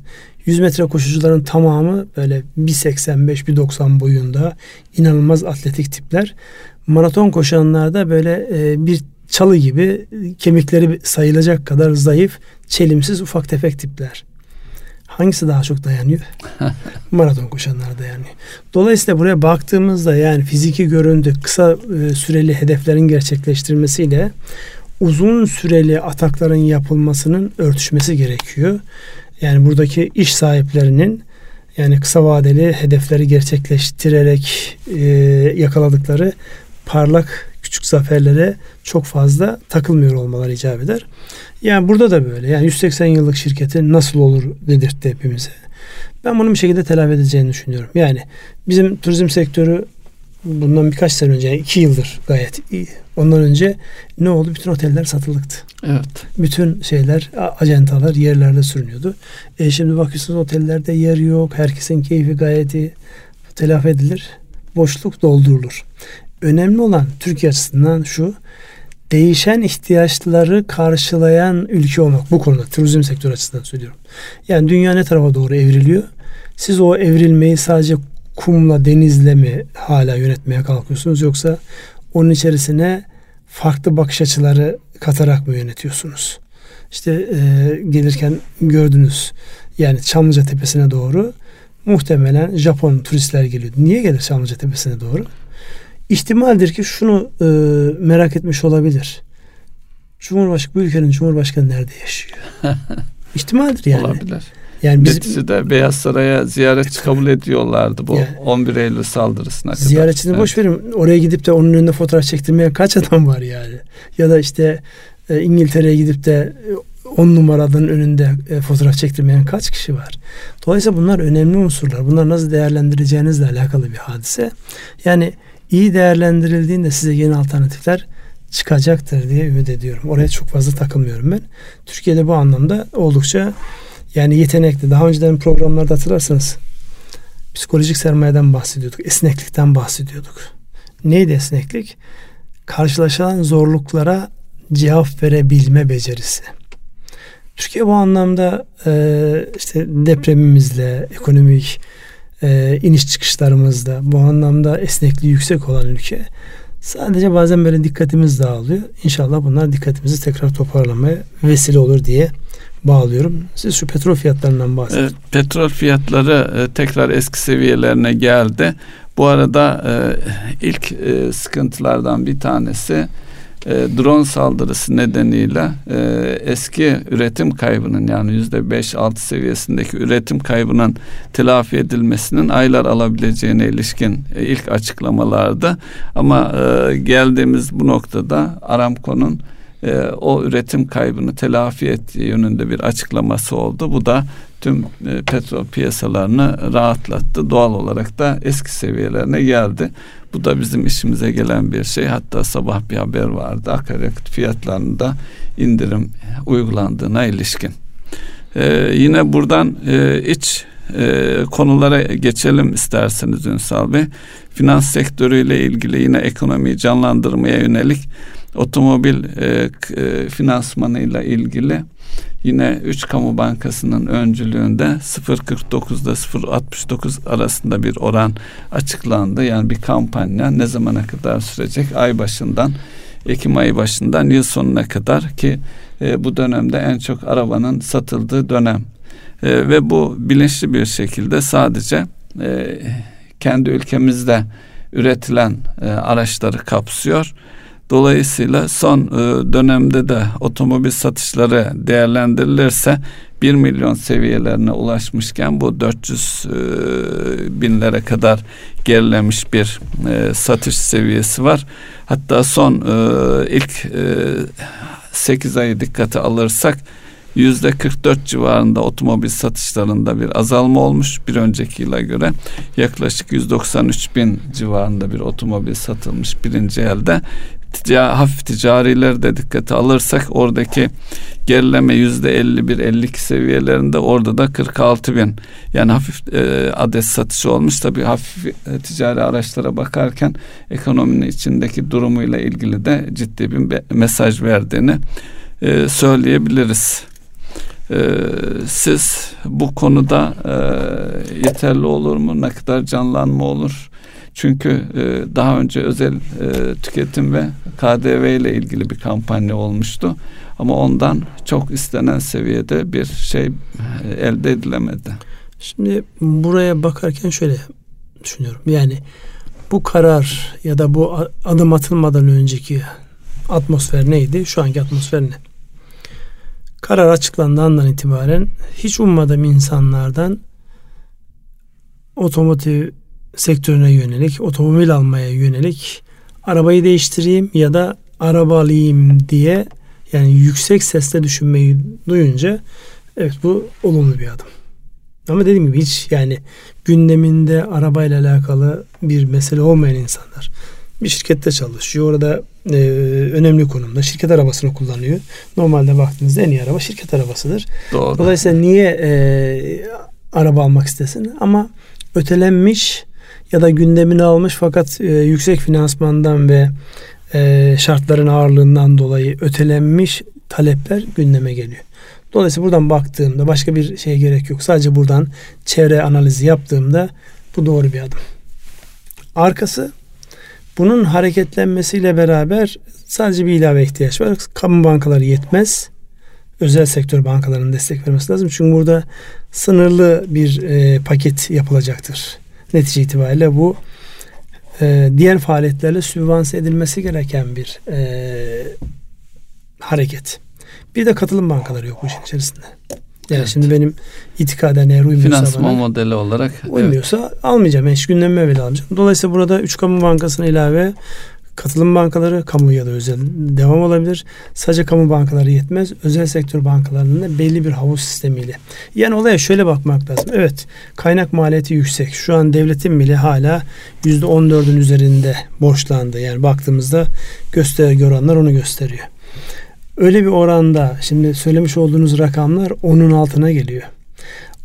100 metre koşucuların tamamı böyle 1.85 1.90 boyunda inanılmaz atletik tipler. Maraton koşanlarda böyle e, bir çalı gibi kemikleri sayılacak kadar zayıf, çelimsiz ufak tefek tipler. Hangisi daha çok dayanıyor? [laughs] Maraton koşanlar dayanıyor. Dolayısıyla buraya baktığımızda yani fiziki görüntü kısa e, süreli hedeflerin gerçekleştirilmesiyle uzun süreli atakların yapılmasının örtüşmesi gerekiyor. Yani buradaki iş sahiplerinin yani kısa vadeli hedefleri gerçekleştirerek e, yakaladıkları parlak küçük zaferlere çok fazla takılmıyor olmaları icap eder. Yani burada da böyle. Yani 180 yıllık şirketi nasıl olur dedirtti hepimize. Ben bunun bir şekilde telafi edeceğini düşünüyorum. Yani bizim turizm sektörü bundan birkaç sene önce, yani iki yıldır gayet iyi. Ondan önce ne oldu? Bütün oteller satılıktı.
Evet.
Bütün şeyler, acentalar yerlerde sürünüyordu. E şimdi bakıyorsunuz otellerde yer yok. Herkesin keyfi gayet iyi. Telafi edilir. Boşluk doldurulur. Önemli olan Türkiye açısından şu değişen ihtiyaçları karşılayan ülke olmak bu konuda turizm sektörü açısından söylüyorum. Yani dünya ne tarafa doğru evriliyor? Siz o evrilmeyi sadece kumla, denizle mi hala yönetmeye kalkıyorsunuz yoksa onun içerisine farklı bakış açıları katarak mı yönetiyorsunuz? İşte e, gelirken gördünüz yani Çamlıca Tepesi'ne doğru muhtemelen Japon turistler geliyor. Niye gelir Çamlıca Tepesi'ne doğru? İhtimaldir ki şunu e, merak etmiş olabilir. Cumhurbaşkanı bu ülkenin cumhurbaşkanı nerede yaşıyor? [laughs] İhtimaldir yani.
Olabilir. Yani bizim, Neticede Beyaz Saray'a ziyaretçi kabul ediyorlardı bu yani, 11 Eylül saldırısına kadar.
Ziyaretçini evet. boş verin. Oraya gidip de onun önünde fotoğraf çektirmeye kaç adam var yani? Ya da işte e, İngiltere'ye gidip de 10 e, numaradan önünde e, fotoğraf çektirmeyen kaç kişi var? Dolayısıyla bunlar önemli unsurlar. Bunlar nasıl değerlendireceğinizle alakalı bir hadise. Yani iyi değerlendirildiğinde size yeni alternatifler çıkacaktır diye ümit ediyorum. Oraya çok fazla takılmıyorum ben. Türkiye'de bu anlamda oldukça yani yetenekli. Daha önceden programlarda hatırlarsanız psikolojik sermayeden bahsediyorduk. Esneklikten bahsediyorduk. Neydi esneklik? Karşılaşılan zorluklara cevap verebilme becerisi. Türkiye bu anlamda işte depremimizle, ekonomik e, iniş çıkışlarımızda bu anlamda esnekliği yüksek olan ülke. Sadece bazen böyle dikkatimiz dağılıyor. İnşallah bunlar dikkatimizi tekrar toparlamaya vesile olur diye bağlıyorum. Siz şu petrol fiyatlarından bahsedin. Evet,
petrol fiyatları e, tekrar eski seviyelerine geldi. Bu arada e, ilk e, sıkıntılardan bir tanesi e, drone saldırısı nedeniyle e, eski üretim kaybının yani yüzde beş altı seviyesindeki üretim kaybının telafi edilmesinin aylar alabileceğine ilişkin e, ilk açıklamalardı. Ama e, geldiğimiz bu noktada Aramco'nun e, o üretim kaybını telafi ettiği yönünde bir açıklaması oldu. Bu da tüm e, petrol piyasalarını rahatlattı. Doğal olarak da eski seviyelerine geldi. Bu da bizim işimize gelen bir şey. Hatta sabah bir haber vardı. Akaryakıt fiyatlarında indirim uygulandığına ilişkin. Ee, yine buradan e, iç e, konulara geçelim isterseniz Ünsal Bey. Finans sektörüyle ilgili yine ekonomiyi canlandırmaya yönelik otomobil e, e, finansmanıyla ilgili yine 3 kamu bankasının öncülüğünde 0.49'da 0.69 arasında bir oran açıklandı. Yani bir kampanya ne zamana kadar sürecek? Ay başından Ekim ayı başından yıl sonuna kadar ki e, bu dönemde en çok arabanın satıldığı dönem. E, ve bu bilinçli bir şekilde sadece e, kendi ülkemizde üretilen e, araçları kapsıyor Dolayısıyla son e, dönemde de otomobil satışları değerlendirilirse 1 milyon seviyelerine ulaşmışken bu 400 e, binlere kadar gerilemiş bir e, satış seviyesi var. Hatta son ilk 8 ayı dikkate alırsak yüzde 44 civarında otomobil satışlarında bir azalma olmuş bir önceki yıla göre yaklaşık 193 bin civarında bir otomobil satılmış birinci elde tica, hafif ticarileri de dikkate alırsak oradaki gerileme yüzde 51-52 seviyelerinde orada da 46 bin yani hafif e, adet satışı olmuş tabi hafif e, ticari araçlara bakarken ekonominin içindeki durumuyla ilgili de ciddi bir mesaj verdiğini e, söyleyebiliriz. E, siz bu konuda e, yeterli olur mu? Ne kadar canlanma olur? Çünkü e, daha önce özel e, tüketim ve KDV ile ilgili bir kampanya olmuştu. Ama ondan çok istenen seviyede bir şey e, elde edilemedi.
Şimdi buraya bakarken şöyle düşünüyorum. Yani bu karar ya da bu adım atılmadan önceki atmosfer neydi? Şu anki atmosfer ne? Karar açıklandığı andan itibaren hiç ummadığım insanlardan otomotiv sektörüne yönelik, otomobil almaya yönelik arabayı değiştireyim ya da araba alayım diye yani yüksek sesle düşünmeyi duyunca evet bu olumlu bir adım. Ama dediğim gibi hiç yani gündeminde arabayla alakalı bir mesele olmayan insanlar bir şirkette çalışıyor. Orada e, önemli konumda şirket arabasını kullanıyor. Normalde baktığınızda en iyi araba şirket arabasıdır. Doğru. Dolayısıyla niye e, araba almak istesin? Ama ötelenmiş ya da gündemini almış fakat e, yüksek finansmandan ve e, şartların ağırlığından dolayı ötelenmiş talepler gündeme geliyor. Dolayısıyla buradan baktığımda başka bir şeye gerek yok. Sadece buradan çevre analizi yaptığımda bu doğru bir adım. Arkası bunun hareketlenmesiyle beraber sadece bir ilave ihtiyaç var. Kamu bankaları yetmez. Özel sektör bankalarının destek vermesi lazım. Çünkü burada sınırlı bir e, paket yapılacaktır. Netice itibariyle bu e, diğer faaliyetlerle sübvanse edilmesi gereken bir e, hareket. Bir de katılım bankaları yok bu işin içerisinde. Yani evet. şimdi benim itikaden eğer uymuyorsa
Finansman bana, modeli olarak
uymuyorsa evet. almayacağım. Hiç gündemime bile almayacağım. Dolayısıyla burada üç kamu bankasına ilave katılım bankaları kamu ya da özel devam olabilir. Sadece kamu bankaları yetmez. Özel sektör bankalarının da belli bir havuz sistemiyle. Yani olaya şöyle bakmak lazım. Evet kaynak maliyeti yüksek. Şu an devletin bile hala %14'ün üzerinde borçlandı. Yani baktığımızda gösterge oranlar onu gösteriyor. Öyle bir oranda şimdi söylemiş olduğunuz rakamlar onun altına geliyor.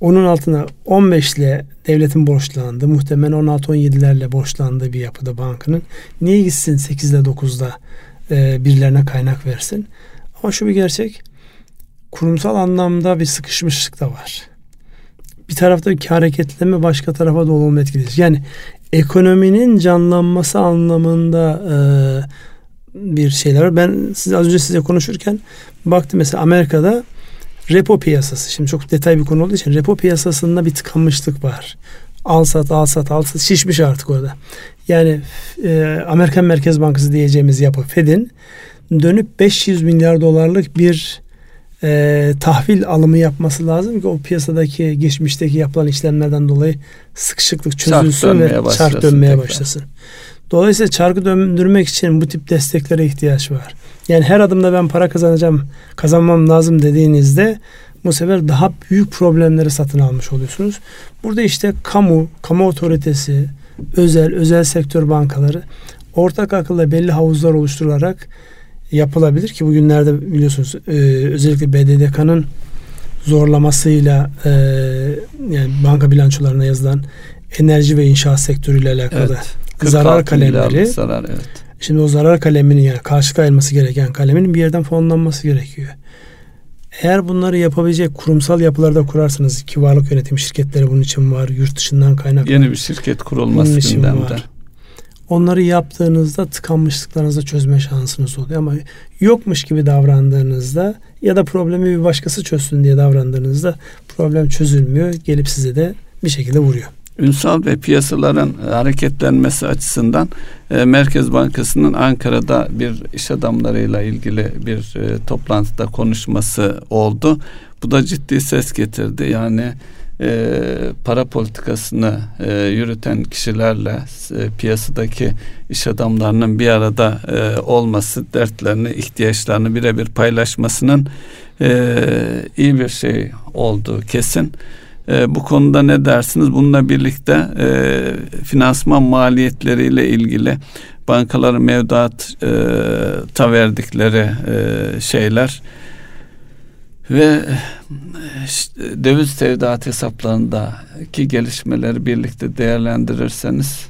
Onun altına 15 ile devletin borçlandı. Muhtemelen 16-17'lerle borçlandığı bir yapıda bankının. Niye gitsin 8 ile 9'da e, birilerine kaynak versin? Ama şu bir gerçek. Kurumsal anlamda bir sıkışmışlık da var. Bir tarafta bir hareketleme başka tarafa da olumlu etkileyecek. Yani ekonominin canlanması anlamında e, bir şeyler var. Ben siz az önce size konuşurken baktım mesela Amerika'da repo piyasası. Şimdi çok detay bir konu olduğu için repo piyasasında bir tıkanmışlık var. Al sat al sat al sat şişmiş artık orada. Yani e, Amerikan Merkez Bankası diyeceğimiz yapı Fed'in dönüp 500 milyar dolarlık bir e, tahvil alımı yapması lazım ki o piyasadaki geçmişteki yapılan işlemlerden dolayı sıkışıklık çözülsün ve çark dönmeye tekrar. başlasın. Dolayısıyla çarkı döndürmek için bu tip desteklere ihtiyaç var. Yani her adımda ben para kazanacağım, kazanmam lazım dediğinizde bu sefer daha büyük problemleri satın almış oluyorsunuz. Burada işte kamu, kamu otoritesi, özel, özel sektör bankaları ortak akılla belli havuzlar oluşturularak yapılabilir ki bugünlerde biliyorsunuz e, özellikle BDDK'nın zorlamasıyla e, yani banka bilançolarına yazılan enerji ve inşaat sektörüyle alakalı evet, zarar kalemleri zarar, evet. Şimdi o zarar kaleminin yani karşı kayılması gereken kalemin bir yerden fonlanması gerekiyor. Eğer bunları yapabilecek kurumsal yapılarda kurarsanız ki varlık yönetim şirketleri bunun için var. Yurt dışından kaynaklı.
Yeni bir şirket kurulması gündemde. Var.
Onları yaptığınızda tıkanmışlıklarınızı çözme şansınız oluyor ama yokmuş gibi davrandığınızda ya da problemi bir başkası çözsün diye davrandığınızda problem çözülmüyor. Gelip size de bir şekilde vuruyor.
Ünsal ve piyasaların hareketlenmesi açısından e, Merkez Bankası'nın Ankara'da bir iş adamlarıyla ilgili bir e, toplantıda konuşması oldu. Bu da ciddi ses getirdi. Yani e, para politikasını e, yürüten kişilerle e, piyasadaki iş adamlarının bir arada e, olması, dertlerini, ihtiyaçlarını birebir paylaşmasının e, iyi bir şey olduğu kesin. E, bu konuda ne dersiniz? Bununla birlikte e, finansman maliyetleriyle ilgili bankaların mevduata verdikleri e, şeyler ve işte, döviz tevdiat hesaplarındaki gelişmeleri birlikte değerlendirirseniz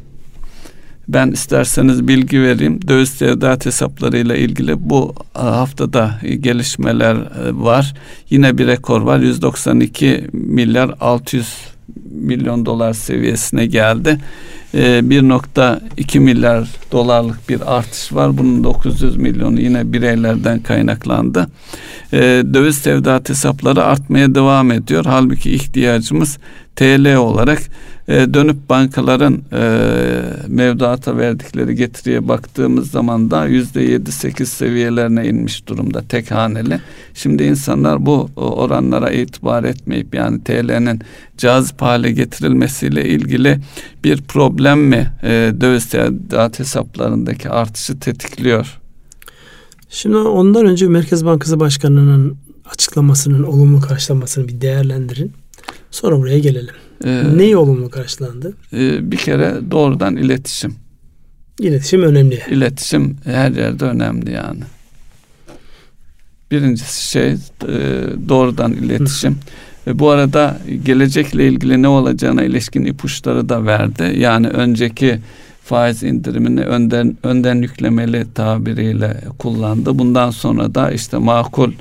ben isterseniz bilgi vereyim. Döviz tevdiat hesaplarıyla ilgili bu haftada gelişmeler e, var. Yine bir rekor var. 192 milyar 600 milyon dolar seviyesine geldi. 1.2 e, milyar dolarlık bir artış var. Bunun 900 milyonu yine bireylerden kaynaklandı. E, döviz tevdiat hesapları artmaya devam ediyor. Halbuki ihtiyacımız TL olarak e, dönüp bankaların e, mevduata verdikleri getiriye baktığımız zaman da yüzde yedi sekiz seviyelerine inmiş durumda tek haneli. Şimdi insanlar bu oranlara itibar etmeyip yani TL'nin cazip hale getirilmesiyle ilgili bir problem mi e, döviz tevdiat hesaplarındaki artışı tetikliyor?
Şimdi ondan önce Merkez Bankası Başkanı'nın açıklamasının olumlu karşılamasını bir değerlendirin. Sonra buraya gelelim. Ee, Neyi olumlu karşılandı?
E, bir kere doğrudan iletişim.
İletişim önemli.
İletişim her yerde önemli yani. Birincisi şey e, doğrudan iletişim. Ve bu arada gelecekle ilgili ne olacağına ilişkin ipuçları da verdi. Yani önceki faiz indirimini önden önden yüklemeli tabiriyle kullandı. Bundan sonra da işte makul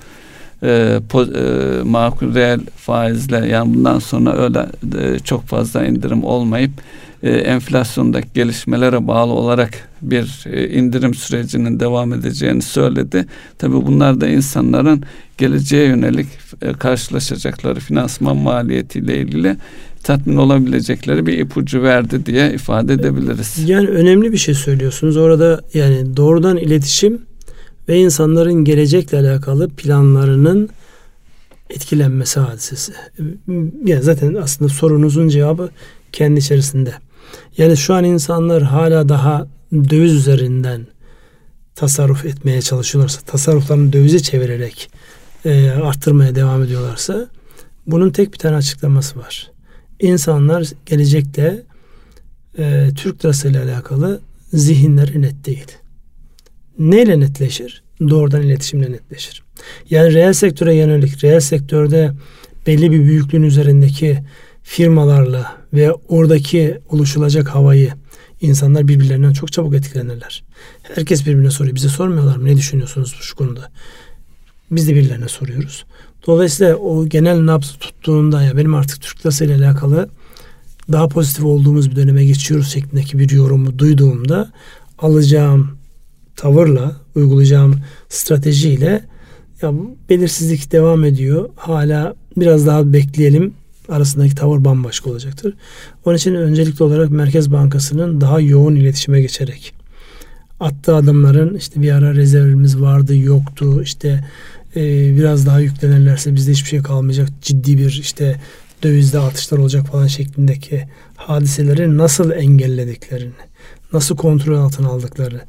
e, po, e, makul reel faizle yani bundan sonra öyle e, çok fazla indirim olmayıp e, enflasyondaki gelişmelere bağlı olarak bir e, indirim sürecinin devam edeceğini söyledi. Tabii bunlar da insanların geleceğe yönelik e, karşılaşacakları finansman maliyetiyle ilgili tatmin olabilecekleri bir ipucu verdi diye ifade edebiliriz.
Yani önemli bir şey söylüyorsunuz. Orada yani doğrudan iletişim ve insanların gelecekle alakalı planlarının etkilenmesi hadisesi. Yani zaten aslında sorunuzun cevabı kendi içerisinde. Yani şu an insanlar hala daha döviz üzerinden tasarruf etmeye çalışıyorlarsa, tasarruflarını dövize çevirerek e, arttırmaya devam ediyorlarsa bunun tek bir tane açıklaması var. İnsanlar gelecekte e, Türk lirası ile alakalı zihinleri net değil. Neyle netleşir? Doğrudan iletişimle netleşir. Yani reel sektöre yönelik, reel sektörde belli bir büyüklüğün üzerindeki firmalarla ve oradaki oluşulacak havayı insanlar birbirlerinden çok çabuk etkilenirler. Herkes birbirine soruyor. Bize sormuyorlar mı? Ne düşünüyorsunuz şu konuda? Biz de birilerine soruyoruz. Dolayısıyla o genel nabzı tuttuğunda ya benim artık Türk Lası ile alakalı daha pozitif olduğumuz bir döneme geçiyoruz şeklindeki bir yorumu duyduğumda alacağım tavırla, uygulayacağım stratejiyle ya belirsizlik devam ediyor. Hala biraz daha bekleyelim arasındaki tavır bambaşka olacaktır. Onun için öncelikli olarak Merkez Bankası'nın daha yoğun iletişime geçerek attığı adımların işte bir ara rezervimiz vardı yoktu işte e, biraz daha yüklenirlerse bizde hiçbir şey kalmayacak ciddi bir işte dövizde artışlar olacak falan şeklindeki hadiseleri nasıl engellediklerini nasıl kontrol altına aldıkları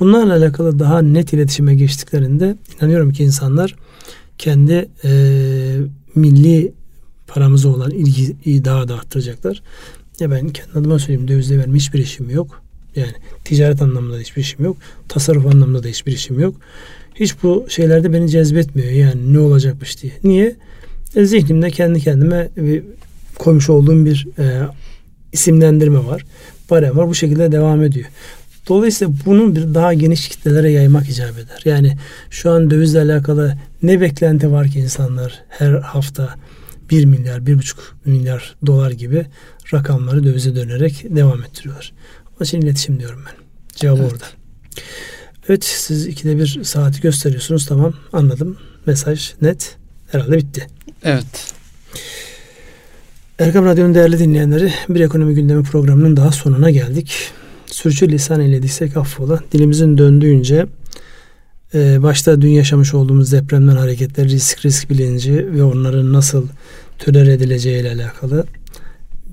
bunlarla alakalı daha net iletişime geçtiklerinde inanıyorum ki insanlar kendi e, milli paramıza olan ilgiyi daha da arttıracaklar. Ya ben kendi adıma söyleyeyim dövizde benim hiçbir işim yok. Yani ticaret anlamında da hiçbir işim yok. Tasarruf anlamında da hiçbir işim yok. Hiç bu şeylerde beni cezbetmiyor. Yani ne olacakmış diye. Niye? E, zihnimde kendi kendime bir koymuş olduğum bir e, isimlendirme var. Barem var. Bu şekilde devam ediyor. Dolayısıyla bunun bir daha geniş kitlelere yaymak icap eder. Yani şu an dövizle alakalı ne beklenti var ki insanlar her hafta 1 milyar, 1,5 milyar dolar gibi rakamları dövize dönerek devam ettiriyorlar. Onun için iletişim diyorum ben. Cevabı evet. orada. Evet siz ikide bir saati gösteriyorsunuz. Tamam anladım. Mesaj net. Herhalde bitti.
Evet.
Erkam Radyo'nun değerli dinleyenleri bir ekonomi gündemi programının daha sonuna geldik. Sürçü lisan eylediysek affola. Dilimizin döndüğünce e, başta dün yaşamış olduğumuz depremden hareketler, risk risk bilinci ve onların nasıl töler edileceği ile alakalı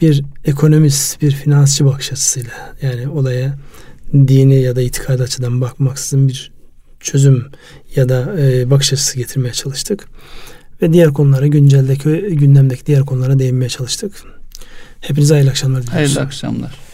bir ekonomist, bir finansçı bakış açısıyla yani olaya dini ya da itikad açıdan bakmaksızın bir çözüm ya da e, bakış açısı getirmeye çalıştık. Ve diğer konulara günceldeki gündemdeki diğer konulara değinmeye çalıştık. Hepinize hayırlı akşamlar
diliyoruz. Hayırlı akşamlar.